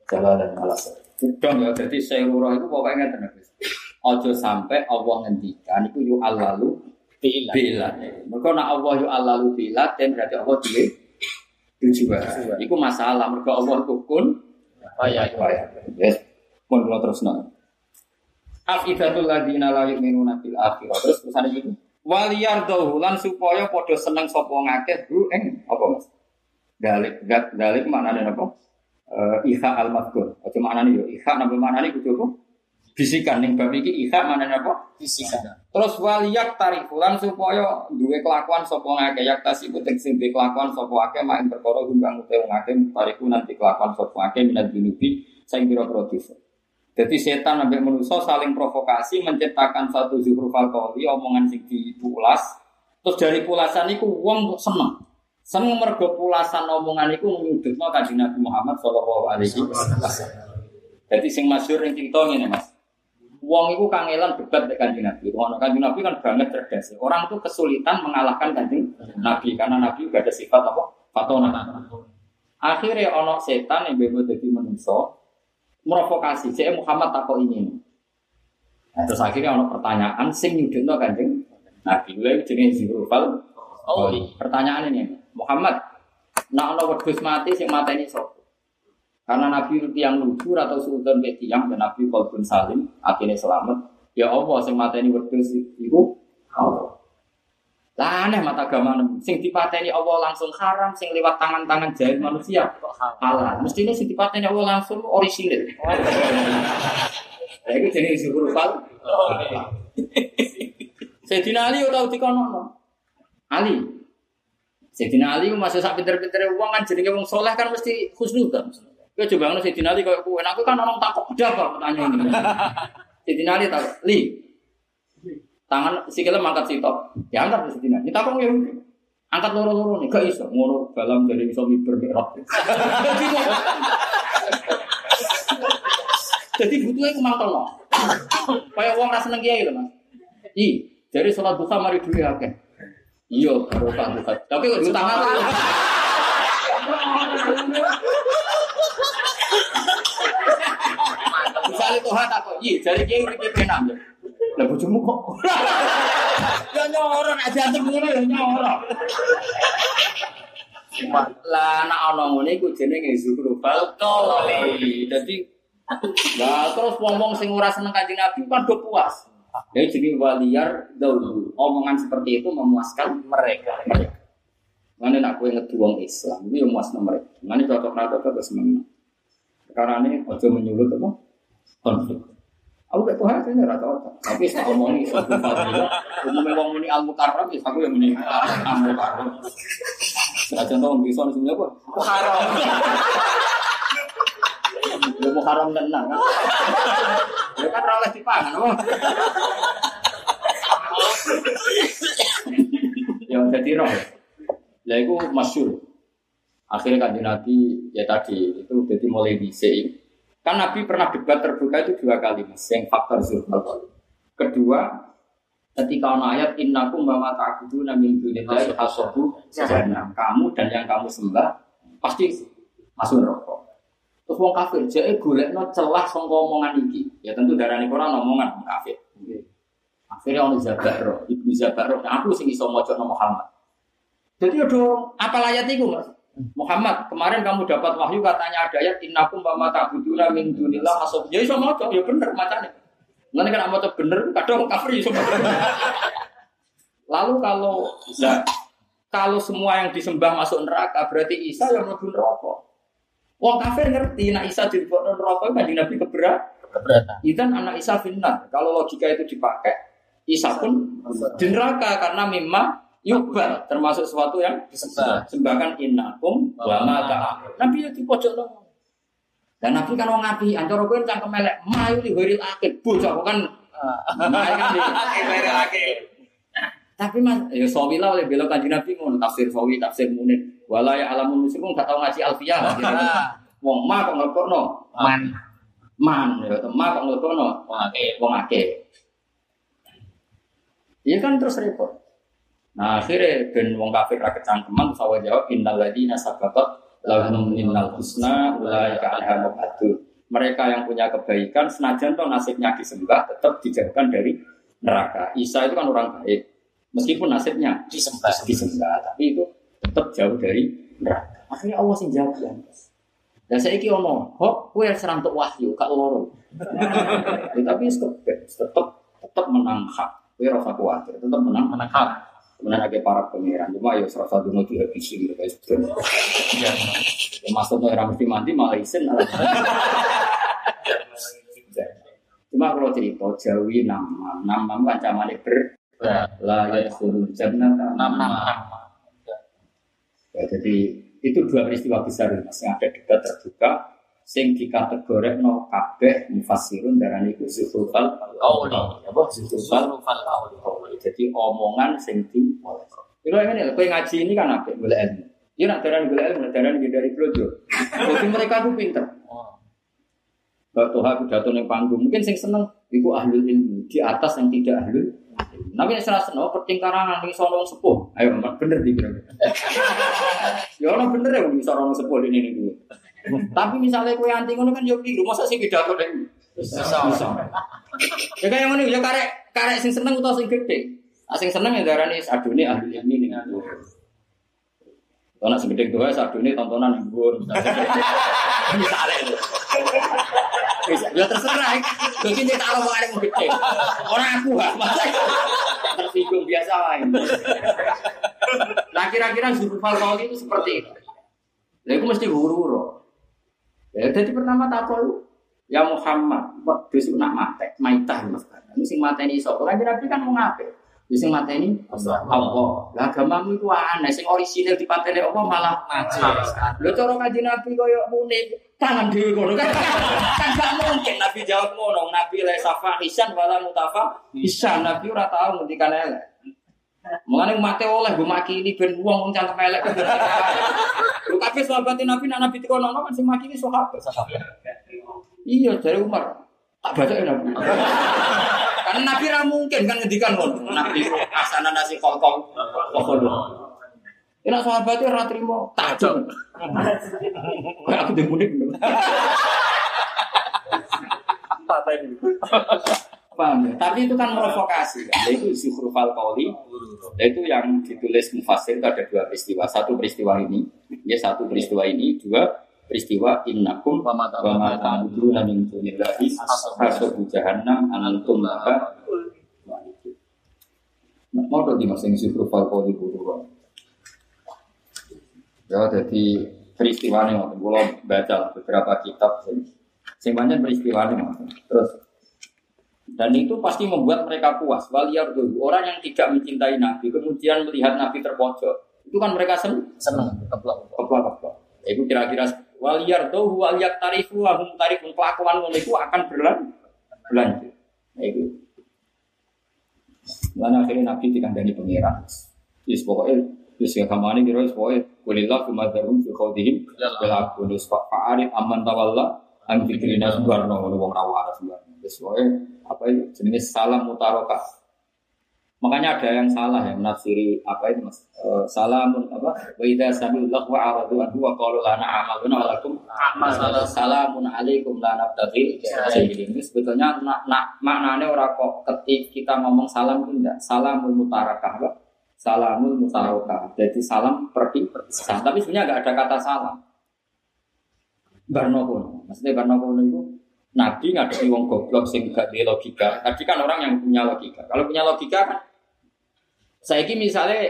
Jalan dan malas. Dong ya, jadi seluruh itu pokoknya Gus. Ojo sampai Allah ngendikan itu yu alalu Bila. Mereka nak Allah yu alalu bila, dan berarti Allah dia tujuan. Itu masalah. Mereka Allah itu kun. Oh ya. Yes. Pun kalau terus nol. Afidatul ladina la yu'minuna bil akhirah. Terus terusannya gitu. Waliyar lan supaya podo seneng sapa ngakeh hu ing apa Mas? Dalik dalik maknane apa? Eh iha al madkur. Aja maknane yo iha napa maknane kudu apa? Bisikan ning bab iki iha maknane apa? Fisika. Terus waliyak tarifulan supaya duwe kelakuan sapa ngakeh yak tasibu sing duwe kelakuan sapa akeh mak ing perkara gumbang utawa ngakeh tariku nanti kelakuan sapa akeh minat junubi sing pira-pira dosa. Jadi setan sampai manusia saling provokasi menciptakan satu zuhruf alkoholi omongan sing dipulas. Terus dari pulasan itu wong kok seneng. Seneng mergo pulasan omongan itu menyudutno kanjeng Nabi Muhammad sallallahu alaihi wasallam. Jadi sing masyhur cerita ngene Mas. Wong itu kangelan debat dengan kanjeng Nabi. Ono kanjeng Nabi kan banget cerdas. Orang itu kesulitan mengalahkan kanjeng Nabi karena Nabi juga ada sifat apa? Fatona. Akhirnya ono setan yang bebo jadi manusia provokasi. Saya Muhammad takut ini. Nah, terus akhirnya ono pertanyaan sing nyudutno kanjeng Nabi. Lha jenenge Zihrufal. Oh, Pertanyaan ini, Muhammad, nak ono wedhus mati sing mateni sapa? Karena Nabi itu yang lucu atau sultan mbek tiyang dan Nabi kalbun salim, akhirnya selamat. Ya Allah sing mateni wedhus iku Allah. Lah aneh mata agama sing dipateni Allah langsung haram, sing lewat tangan-tangan jahil manusia halal. Mestinya sing dipateni Allah langsung orisinil. Lah iku jenenge syukur fal. Sayyidina Ali ora dikono. Ali. Sayyidina Ali masih sak pinter-pintere wong kan jenenge wong soleh kan mesti husnudzon. Kowe coba ngono Sayyidina Ali koyo kowe. Aku kan orang takut udah apa pertanyaan ini. Sayyidina Ali takut, "Li, tangan sikile mangkat sitok. Ya angkat di sini. Kita kok ya angkat loro-loro nih, gak iso ngono dalam jadi iso miber mikrot. Jadi kok butuhnya kemangkel no. Kayak uang rasa seneng kiai lho mas. I, jadi sholat duha mari dulu ya Iya, baru tak duha. Tapi kok di Misalnya Tuhan tak kok, iya, jadi kiai ini penam ya. Lah bojomu kok. Ya nyoro nek diantem ngono ya nyoro. Lah anak ana ngene iku jenenge zukrufal qawli. Dadi Lah terus ngomong sing ora seneng Kanjeng Nabi kan do puas. Ya jadi waliyar daulu. Omongan seperti itu memuaskan Mereka. Mana nak kue ngedu wong Islam, yang muas mereka. Mana cocok nada cocok semuanya. Karena ini ojo menyulut apa? Konflik. Aku gak Tuhan ini rata cocok. Tapi saya omongi satu fadilah. Umumnya wong muni al mukarram, ya aku yang muni al mukarram. Saya contoh wong bisa semuanya apa? Mukarram. Ya mukarram tenang kan. Ya kan oleh dipangan apa? Ya jadi roh. Lah itu masyur. Akhirnya kan Nabi ya tadi itu jadi mulai dhisik. Kan Nabi pernah debat terbuka itu dua kali mas, yang faktor zulfal. Kedua, ketika ono ayat innakum wa ma ta'buduna min dunillahi hasabu jahannam. Kamu dan yang kamu sembah pasti masuk neraka. Terus wong kafir jake golekno celah sangka omongan iki. Ya tentu darani Quran omongan kafir. Akhirnya ono Zabaro, Ibnu Zabaro, nah, aku sing iso maca Muhammad. Jadi ada apa ayat itu Mas? Muhammad, kemarin kamu dapat wahyu katanya ada ayat innakum wa ta'buduna min dunillah hasab. Ya iso maca, ya bener macane. Nanti kan maca bener, kadang kafir iso maca. Lalu kalau nah, kalau semua yang disembah masuk neraka, berarti Isa yang mlebu neraka. Wong kafir ngerti, nak Isa dilebokno neraka kan Nabi keberat. Keberatan. Idan anak Isa finnar. Kalau logika itu dipakai, Isa pun di neraka karena memang yubal termasuk sesuatu yang Disembah. sembahkan innakum wa ma. Nabi di pojok loh. Dan Nabi kan wong ngapi, antara kowe cangkem elek, mayu li horil akid, bocah kan mayu kan. Tapi mas, ya sawi lah oleh belok kanji Nabi ngono tafsir sawi, tafsir munir. Wala ya alamun muslimun gak tau ngaji alfiyah. gitu. Wong ma kok ngelokno, Man. man, ya ma kok ngelokno, Oke. wong akeh. Iya kan terus repot. Nah akhirnya ben wong kafir ra kecangkeman terus awal jawab innal ladzina sabaqat lahum minnal husna ulaika anha mubadun. Mereka yang punya kebaikan senajan toh nasibnya disembah tetap dijauhkan dari neraka. Isa itu kan orang baik. Meskipun nasibnya Disembah. disembah tapi itu tetap jauh dari neraka. Akhirnya Allah sing jawab ya. Dan saya iki ono, kok kue serang untuk wahyu, kak loro. Ya, tapi tetap tetap menang hak. Kue rasa khawatir, tetap menang Menang hak. Kemudian ada para pangeran, cuma ya serasa dulu dihabisi gitu guys. Iya. Ya, maksudnya orang mesti mandi malah isen. Cuma kalau cerita Jawi nama, nama kancamane ber la ya suruh jannah nama. Ya, jadi itu dua peristiwa besar mas yang ada debat terbuka sing dikategorek no kabeh mufassirun darani iku zuhrufal Qauli. apa zuhrufal qauli. jadi omongan sing di Kalau ini kowe ngaji ini kan apik golek ilmu. Ya nak darani golek ilmu, darani dari blojo. Jadi mereka tuh pinter. Oh. Tuhan pidato ning panggung, mungkin sing seneng iku ahlul ilmu di atas yang tidak ahlul. Ilmu. Tapi nek salah seneng penting karangan ning sono sepuh. Ayo bener di bener. Ya ono bener ya wong iso ono sepuh ini ning dulu. Tapi misalnya kowe anti ngono kan yo keliru, masa sih pidato ning Bisa. Ya kayak ngono ya karek karek sing seneng utawa sing gede. Ah sing seneng ya darani adune ahli ilmi ning dhuwur. Kalau nak segede doa sadune tontonan ning dhuwur. Misalnya itu. Ya terserah. Mungkin dia taruh mau ada gede. Orang aku lah, tersinggung biasa lain. Nah kira-kira Zulfal Qauli itu seperti itu. Nah itu mesti huru-huru. Ya, jadi pertama tak tahu Ya Muhammad, kok besok nak mate, maitah mas. Ini sing mate ini sok. Kan kan mau ngape? Ya sing mate ini Allah. Lah agamamu itu aneh. Sing orisinil di patene Allah malah Ngaji. Lho cara kanjeng Nabi koyo muni tangan dhewe ngono kan. Kan gak mungkin Nabi jawab ngono. Nabi la safa hisan wala mutafa hisan. Nabi ora tau ngendikan elek. Mulane mate oleh gue makili ben wong wong cangkem elek. Lho kabeh sahabat Nabi nak Nabi dikono kan sing makili sahabat. Iya dari Umar. Tak baca Nabi. Karena Nabi ra mungkin kan ngendikan ngono. Nabi asana nasi kokong. Kokong. Ini sahabatnya ora trimo tajam. Kayak aku. Paham ya? Tapi itu kan provokasi kan. Itu Zuhrufal Qauli. Itu yang ditulis mufasir itu ada dua peristiwa. Satu peristiwa ini, ya satu peristiwa ini, dua peristiwa innakum Wa ma ta'buduna min dunillahi hasabu jahannam anantum laha mau di masing Zuhrufal Qauli buru Ya, jadi peristiwa ini, kalau baca beberapa kitab, sing banyak peristiwa ini, terus dan itu pasti membuat mereka puas. Waliyar dulu orang yang tidak mencintai Nabi, kemudian melihat Nabi terpojok, itu kan mereka senang, Seneng. Keblok. keplak keplak. Itu kira-kira waliyar dulu waliyar tarifu wahum tarifun kelakuan ngono akan berlan berlanjut. Nah, itu. Lalu akhirnya Nabi dikandani pengiran. Yes, pokoknya Terus ya kamane kira wis pokoke kulillah kumadarum fi khawdihim bil akun wis pak arif aman tawalla an fikrina subarno wong ra waras. Wis pokoke apa jenenge salam mutaroka. Makanya ada yang salah ya menafsiri apa itu mas? Eh, salamun apa? Wa idza sami'ullah wa aradu anhu wa qalu lana amaluna wa lakum Amal. salamun alaikum la nabtaghi jahilin. Itu sebetulnya nak nak maknanya orang kok ketik kita ngomong salam itu enggak salamul mutarakah apa? Salamul mutarakah. Jadi salam pergi perpisah. Tapi sebenarnya enggak ada kata salam. Barnokono. Maksudnya Barnokono itu Nabi ngadepi wong goblok sing gak logika. Tadi kan orang yang punya logika. Kalau punya logika kan saya ini misalnya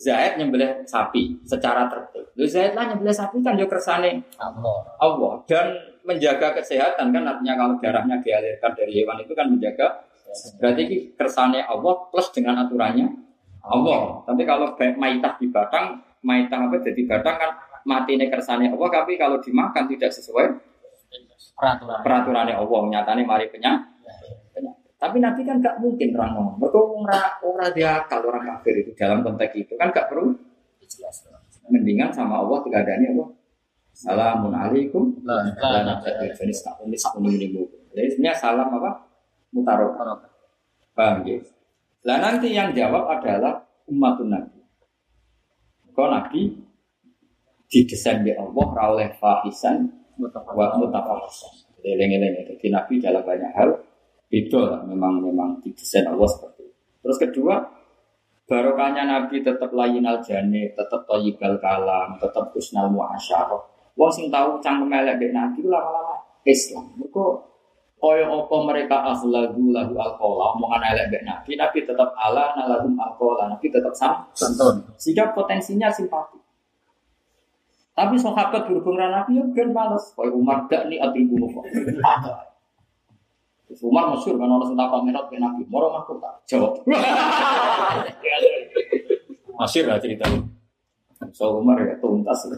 Zaid nyembelih sapi secara tertib. Lu Zaid lah nyembelih sapi kan yo kersane Allah. Allah dan menjaga kesehatan kan artinya kalau darahnya dialirkan dari hewan itu kan menjaga berarti ini kersane Allah plus dengan aturannya Allah. Tapi kalau maitah di batang, maitah apa jadi batang kan mati ini kersane Allah tapi kalau dimakan tidak sesuai Peraturan. peraturannya Allah nyatane mari penyakit. Tapi Nabi kan gak mungkin orang ngomong. Mereka orang orang dia kalau orang kafir itu dalam konteks itu kan gak perlu Jelas. mendingan sama Allah tidak ada Allah. Salamun alaikum. Sak ini ini Jadi sebenarnya salam apa? Mutarok. Paham ya? Lah nanti yang jawab adalah umatun Nabi. Kau Nabi didesain di Allah oleh fahisan wa mutafahisan. Jadi lengi-lengi. Jadi Nabi dalam banyak hal beda lah. Memang memang didesain Allah seperti itu. Terus kedua, barokahnya Nabi tetap layin al jani, tetap toyibal kalam, tetap husnal muasyarah. Wong sing tahu cangkem elek dek Nabi lama-lama Islam. Mereka kaya apa mereka akhlagu lahu alkola, omongan elek dek Nabi, Nabi tetap ala nalahum alkola, Nabi tetap sama. Santun. Sehingga potensinya simpati. Tapi sahabat berhubung dengan Nabi ya ben males. Kaya Umar gak nih adil bunuh. Terus Umar masyur kan orang sentak minat ke Nabi. Moro aku tak jawab. Masyur lah cerita. So Umar ya tuntas.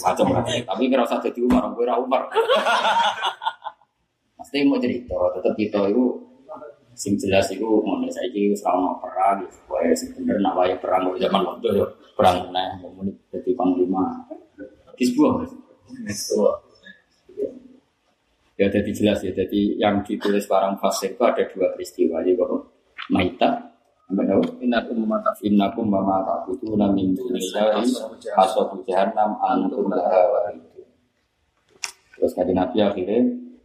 Macam Tapi kira usah jadi Umar, gue Umar. Pasti mau cerita, tetap kita itu sing jelas itu saiki wis ora ono perang. Wae sing bener nak perang zaman waktu yo perang meneh muni dadi panglima. Kisbuah. Ya jadi jelas ya. Jadi yang ditulis barang fasik itu ada dua peristiwa. Jadi kok Maita. Innakum mata Innakum mama ta'buduna min dunillahi hasabu jahannam antum laha waridun. Terus Nabi akhirnya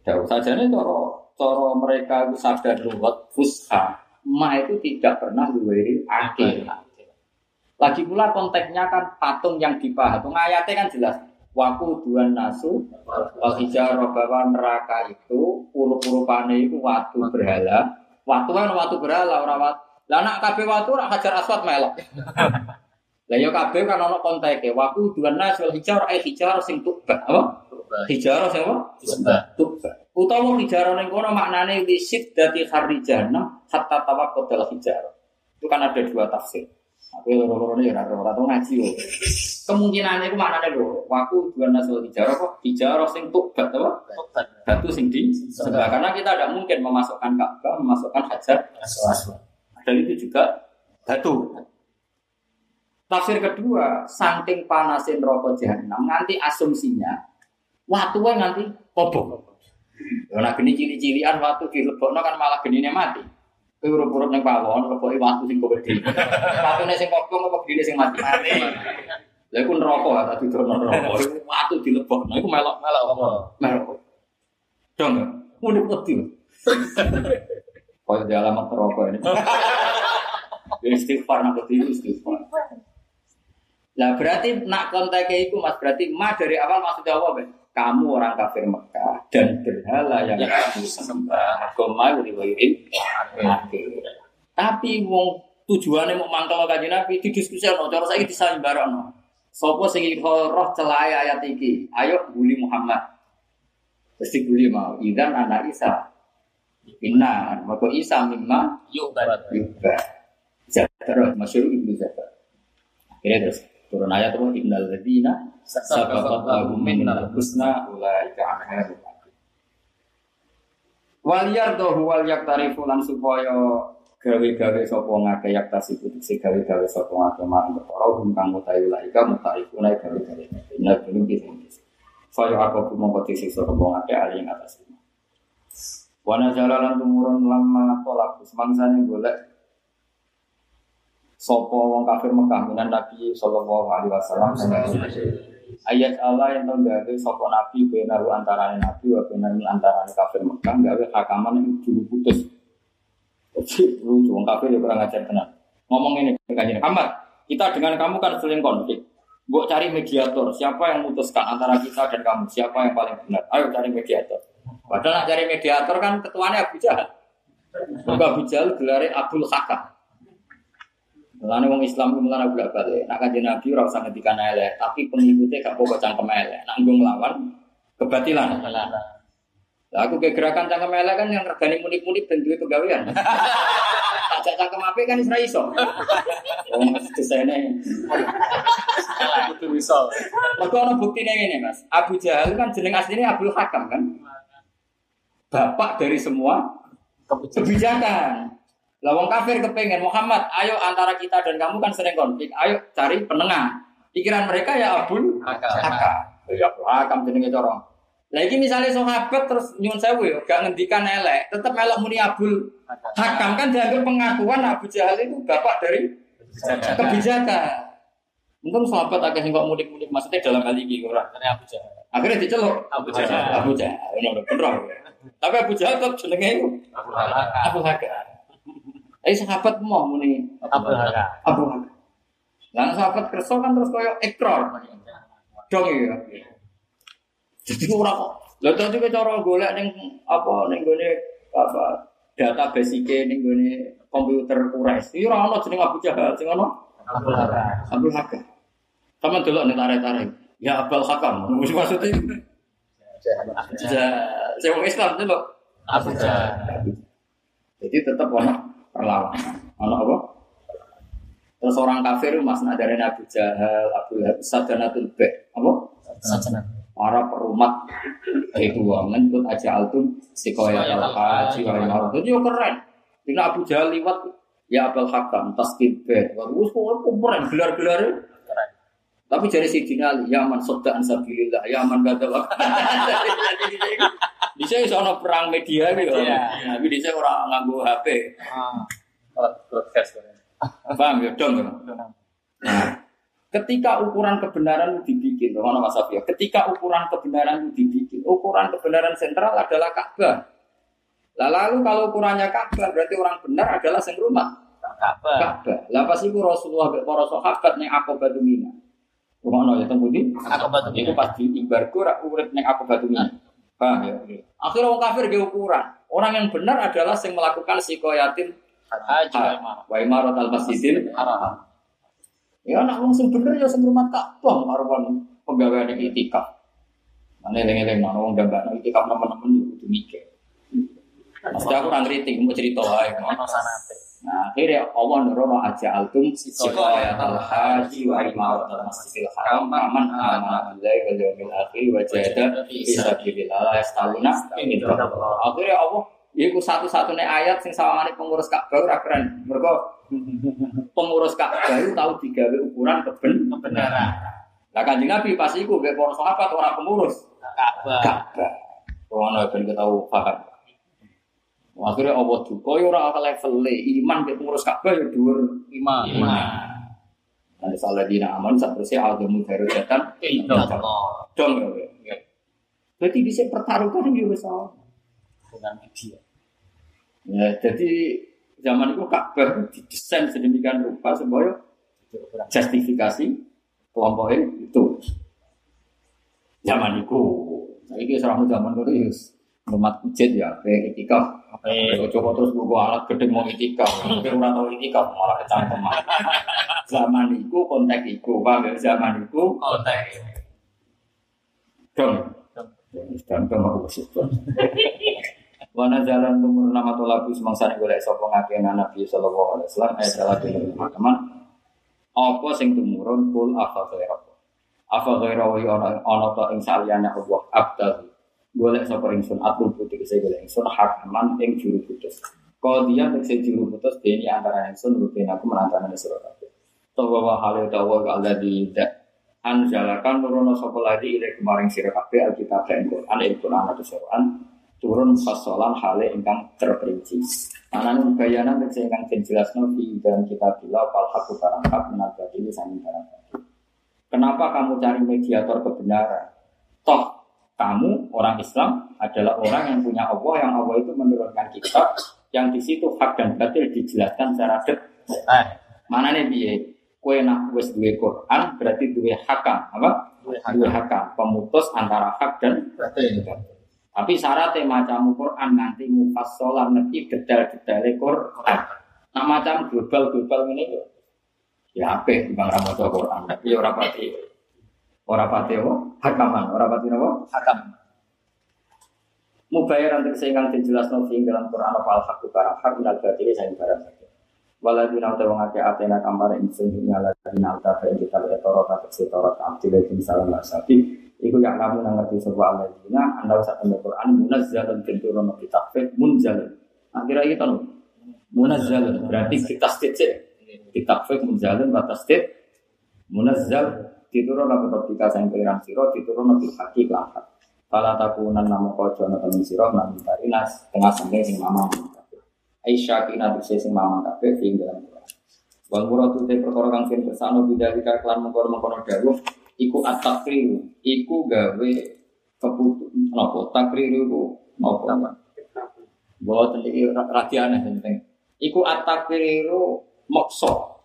jauh saja nih coro coro mereka itu sadar luwet fusha ma itu tidak pernah luweri akhir. Lagi pula konteksnya kan patung yang dipahat. Ayatnya kan jelas. Waku dua nasu wal hijarah bahwa neraka itu urup-urupane itu watu berhala. Watu kan watu berhala orang watu. Lah anak kabeh watu ora hajar aswad melok. Lah ya kabeh kan ana konteke. Waku dua nasu wal hijarah ai hijarah sing tuba. Apa? Hijarah sing apa? Tuba. Utawa hijarah ning kono maknane lisit dadi kharijana hatta tawaqqat al hijarah. Itu kan ada dua tafsir. Tapi loro-loro ini ya ora ora ngaji yo. Kemungkinannya itu maknanya lho. Waku dua nasul hijarah kok hijarah sing tubat apa? Batu sing di sebelah. Karena kita tidak mungkin memasukkan Ka'bah, memasukkan hajar aswad. Dan itu juga batu. Tafsir kedua, saking panasin rokok jahanam, nanti asumsinya waktu nanti kobong. Nak geni cili-cilian waktu dilebokno kan malah genine mati. Kowe urip-urip ning pawon, leboki waktu sing gede. Watune sing kobong apa genine sing mati? Lha iku neraka lah tadi dono neraka. Iku Waktu dilebokno iku melok Malah apa? melok. Dong. Muni wedi. Kaya di alamat neraka ini. Ya istighfar nak wedi istighfar. Lah berarti nak kontaknya itu mas berarti ma dari awal maksudnya apa Ben? Kamu orang kafir Mekah dan berhala yang Yang kamu sembah. Agama riwayatin. Tapi wong tujuannya mau mantau kajian Nabi di diskusi no, cara saya disalim barang Sopo sing roh celai ayat iki, ayo bully Muhammad. Terus dibully mau, idan anak Isa. Inna, maka Isa mimma Yuk barat. juga. Jabir, masyur ibnu Jabir. Akhirnya terus turun ayat itu innal ladzina sabaqat lahum minnal husna ulaika anha. Wal yardahu wal yaktarifu lan supaya gawe-gawe sapa ngake yak tasibu sing gawe-gawe sapa ngake mang perkara hum kang mutayu laika mutarifu naik gawe-gawe. Inna belum bisa. Saya aku mongko disiksa sapa ngake ali ing atas. Wana jalalan tumurun lama tolak semangsane golek Sopo wong kafir Mekah minan Nabi Sallallahu Alaihi Wasallam ayat Allah yang tahu gawe sopo Nabi benaru antara Nabi wa benaru antara kafir Mekah gawe hakaman yang dulu putus lucu wong kafir ya kurang ajar tenang ngomong ini kajian Muhammad kita dengan kamu kan sering konflik Gue cari mediator, siapa yang memutuskan antara kita dan kamu, siapa yang paling benar? Ayo cari mediator. Padahal cari mediator kan ketuanya Abu Jahal. Abu Jahal gelarnya Abdul Hakam. Lalu orang Islam itu mulai bolak balik. Nak kajian Nabi ora usah ngendikan elek, tapi pengikutnya gak pokok cangkem elek. Nak nggung nglawan kebatilan. Lah aku ke gerakan cangkem elek kan yang regani munip-munip dan duit pegawaian. Tak cangkem apa kan isra iso. Oh, desainnya. Kudu bisa. Mereka ada buktinya ini mas. Abu Jahal kan jeneng aslinya Abdul Hakam kan. Bapak dari semua kebijakan. Lawang kafir kepengen Muhammad, ayo antara kita dan kamu kan sering konflik, ayo cari penengah. Pikiran mereka ya Abdul Hakam. Ya Abdul Hakam jenenge corong. Lagi misalnya sahabat terus nyun sewu ya, gak ngendikan elek, tetap melok muni Abdul Hakam kan dianggap pengakuan Abu Jahal itu bapak dari kebijakan. Untung sahabat agak sing kok mudik-mudik maksudnya dalam hal ini ora. Dari Abu Jahal. Akhirnya diceluk Abu Jahal. Abu Jahal. Bener bener. Tapi Abu Jahal tetap jenenge iku Abu Halaka. Abu Hakam. Eh sahabat mau muni Abu Halaka. Abu Hakam. Lah sahabat kerso kan terus koyo ekor. Dong ya. Jadi ora kok. Lah tadi ke cara golek ning apa ning gone apa database iki ning gone komputer Quraisy. Iki ora ono jeneng Abu Jahal, sing ono Abu Halaka. Abu Hakam. Sama delok ning tarik-tarik. Ya Abul Hakam. Wis maksudnya saya wong Islam delok. Abu Jahal. Jadi tetap ono perlawanan. Ono apa? Terus orang kafir mas dari Abu Jahal, Abu Lahab, Sadanatul Bek, apa? Sajana. Para perumat itu ngentut aja altum sikoya al haji wa imarah. Itu yo keren. Ini Abu Jahal liwat ya Abul Hakam, Tasbih Bek. Wah, keren gelar-gelar Keren. Tapi dari si Ali, ya man sodda ansabilillah, ya man gada. Di sini soal perang media gitu. Iya. Tapi di sini orang nganggo HP. Ah. Broadcast. Paham ya dong. ya? Nah, ketika ukuran kebenaran itu dibikin, mana Mas Afia? Ketika ukuran kebenaran itu dibikin, ukuran kebenaran sentral adalah Ka'bah. Lah lalu kalau ukurannya Ka'bah berarti orang benar adalah sing rumah Ka'bah. Ka'bah. Lah pas iku Rasulullah para sahabat ning Aqabah Mina. Rumono ya teng pundi? Mina. Iku pas diibarku ra urip ning Aqabah Mina. Paham ya? Akhirnya orang kafir dia ukuran. Orang yang benar adalah yang melakukan sikoyatin Haji wa imarat al masjidil Haram. Ya anak wong sing bener ya sing rumah Ka'bah marwan pegawai ning itikaf. Mane eling-eling mana wong gambakno itikaf nemen-nemen yo kudu mikir. Mesti aku ora ngritik mau cerita wae. Ono sanate. Nah, akhirnya Allah nurono aja altum sikoya al haji wa masjidil haram wal yawmil akhir wa jahada Akhirnya Allah Iku satu-satunya ayat sing sawangane pengurus Ka'bah ora keren. Mergo pengurus Ka'bah tahu digawe ukuran keben Kebenaran. Lah Kanjeng Nabi pas iku mek para sahabat ora pengurus Ka'bah. Ka'bah. Ono ben kita tahu paham. Akhirnya Allah duka ya ora level iman mek pengurus Ka'bah ya dhuwur Lima. iman. Nanti salah dina aman satrusnya aldamu darajatan Indah. dong ya. Berarti bisa pertaruhkan ya wis sama. Dengan media. Ya, jadi zaman itu Ka'bah didesain sedemikian rupa supaya justifikasi kelompoknya itu. Zaman itu, saya ini serang zaman itu ya rumah masjid ya, kayak itikaf. Eh, coba terus buku alat gede mau itikaf, tapi orang tahu itikaf malah kecangkem. Zaman itu konteks itu, ya? Zaman itu konteks. dong. Dan dong aku bersyukur. Wana jalan tumur nama tolabu semangsa nih golek sapa ngakena Nabi sallallahu alaihi wasallam ayat salah di teman apa sing tumurun kul afa ghaira afa ghaira wa ana ana ta ing saliyane Allah abdal golek sapa ingsun atlu saya golek ingsun hakaman ing juru putus Qadiyan tegese juru putus dene antara ingsun rutin aku menantang sira kabeh Tawa wa hale tawa ka Allah di anjalakan nurono sapa lagi ire kemaring sira kabeh alkitab dan Quran il Quran atau Quran turun fasolan hale ingkang terperinci. Anan bayanan tegese ingkang den jelasno fi dalam kitab bila fal haqqu barang hak minal batili saking barang. Kenapa kamu cari mediator kebenaran? Toh kamu orang Islam adalah orang yang punya Allah yang Allah itu menurunkan kitab yang di situ hak dan batil dijelaskan secara detail. Mana nih biye? Kue nak wes duwe Quran berarti duwe hakam apa? Duwe hakam pemutus antara hak dan batil. Tapi syaratnya macam Quran nanti mufassalan ngerti detail-detail Quran. Nah macam global-global ini. Ya apa? Bang Ramadan Quran. Tapi orang pati. Orang pati apa? Hakaman. Orang pati apa? Hakam. Mubayar nanti sehingga jelas nanti dalam Quran apa al-haq barang hak minal batili saya barang saja. Waladhi nauta wong ake atena kampar insun nyala dari nauta fa kita lihat torot atau si torot abdi misalnya nggak sapi. Iku yang kamu ngerti sebuah aladina anda usah tanda Quran munazzalun tenturono kitabet munzal. Akhirnya kita nih munazzalun berarti kita state kitabet munzalun batas state munazzal diturun apa ketika saya keliran siro diturun bil haki kelahak. Fala takunan namu kojo nonton siro nabi nas tengah sangking sing mamang. Aisyah kina tukse sing mamang kabeh ing dalam Quran. Wal muradu te perkara kang sing bersano bidalika kelan mengkono-mengkono dawuh iku at-takriru, iku gawe keputu napa takriru iku apa? Boten iki radiane penting. Iku at-takriru maksa.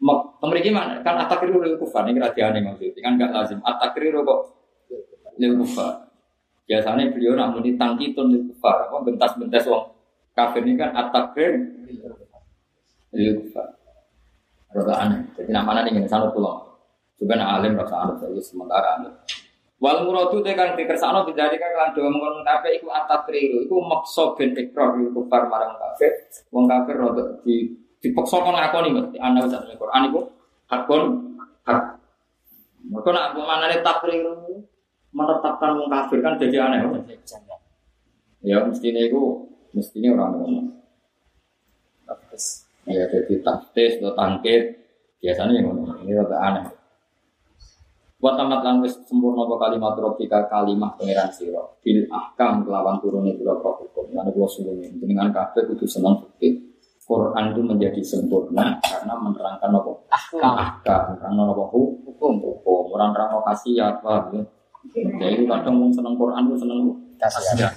Mak, memiliki mana? Kan at-takriru lil kufar ini radiane maksudnya. Kan enggak lazim. At-takriru kok lil kufar. Biasanya beliau nak muni tangkitun lil kufar, apa bentas-bentas wong kafir ini kan at-takrir lil kufar. Rada aneh. Jadi mana nih sanut pulang. Coba nak alim rasa anut saja sementara anut. Wal muradu te kang dikersakno bidalika kan doa mengkon kabeh iku at-takriru, iku maksa ben ikrar lil kufar marang kafir. Wong kafir rada di dipaksa kon ngakoni mesti ana wis ane Quran iku hakon hak. Mereka nak manane takriru menetapkan wong kafir kan jadi aneh. Ya mestinya itu mestinya orang ngomong. Ya jadi taktis atau tangkit biasanya yang ngomong ini rada aneh. Buat tamat lan wis sempurna apa kalimat robika kalimat pangeran siro bil ahkam kelawan turunnya pura hukum. Lan kula suwun dengan kabeh kudu seneng fikih. Quran itu menjadi sempurna karena menerangkan apa? Ahkam. Ahkam, menerangkan apa? Hukum, hukum. Orang terang khasiat, paham ya? Jadi kadang mau seneng Quran itu seneng Kasih.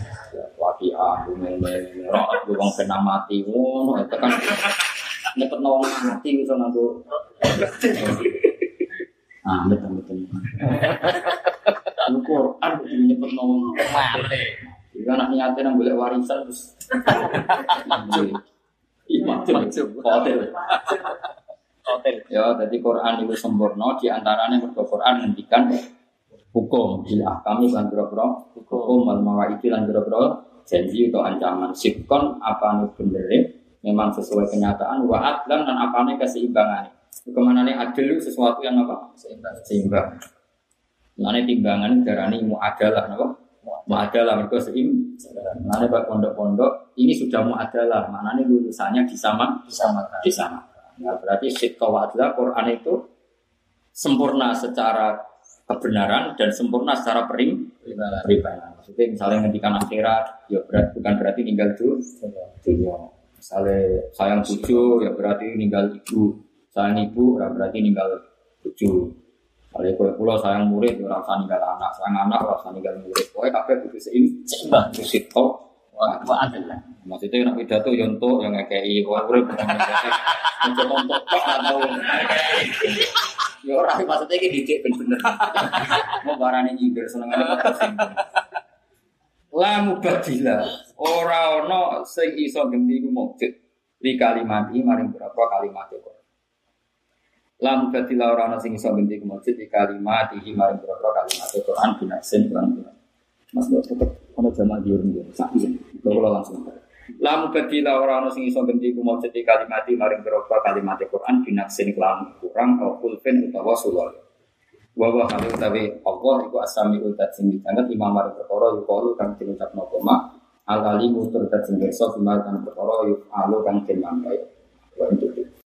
wakiah, bumi, roh, wong kena mati, ngono itu kan nyepet nawang mati bisa nganggo. Ah, betul betul. Al Quran itu nyepet nawang Mati. Jika anak niatnya nang boleh warisan terus. Imajin, hotel. Hotel. Ya, jadi Quran itu sempurna di antaranya mergo Quran ngendikan hukum bil ahkami lan pira-pira. Hukum. Wal mawaidi lan pira-pira. Janji atau ancaman. Sikon apane benere? Memang sesuai kenyataan. Wa adlan dan apane keseimbangan ke mana nih adil sesuatu yang apa? Seimbang. Seimbang. Mana timbangan darani muadalah apa muadalah mereka seimbang Mana bak pondok-pondok ini sudah muadalah mana nih lulusannya disama Disamakan. disamakan. Nah, berarti sikta wa adlah Quran itu sempurna secara kebenaran dan sempurna secara perim peribanan. Maksudnya misalnya ngendikan akhirat, ya berat, bukan berarti tinggal dulu dunia. Misalnya sayang cucu, ya berarti ninggal ibu. Sayang ibu, ya berarti ninggal cucu. Misalnya kue pulau sayang murid, ya rasa ninggal anak. Sayang anak, rasa ninggal murid. Pokoknya kabeh kudu seimbang. Kudu sikta Wa adalah. Maksudnya nak pidato yonto yang ngekei orang urip bukan ngekei. Untuk untuk tok atau ya orang maksudnya ini didik bener-bener. Mau barani nyindir senengane kok tersinggung la mubadila ora ono sing iso ganti iku mujud li kalimati maring berapa kalimat itu la mubadila ora ono sing iso ganti iku mujud li kalimati maring berapa kalimat Quran binasin Quran. Mas tetep ono jamaah diurung dia sak izin kalau langsung Lamu badila ora ono sing iso ganti ku maca di kalimati maring beropa kalimat Quran binaksin kelam kurang au kulfin utawa sulol. Wa wa kali utawi Allah iku asami utat sing ditanget imam maring perkara yuqalu kang diucapno koma al alimu tur dat sing kersa bimal kang perkara yuqalu kang den. Wa itu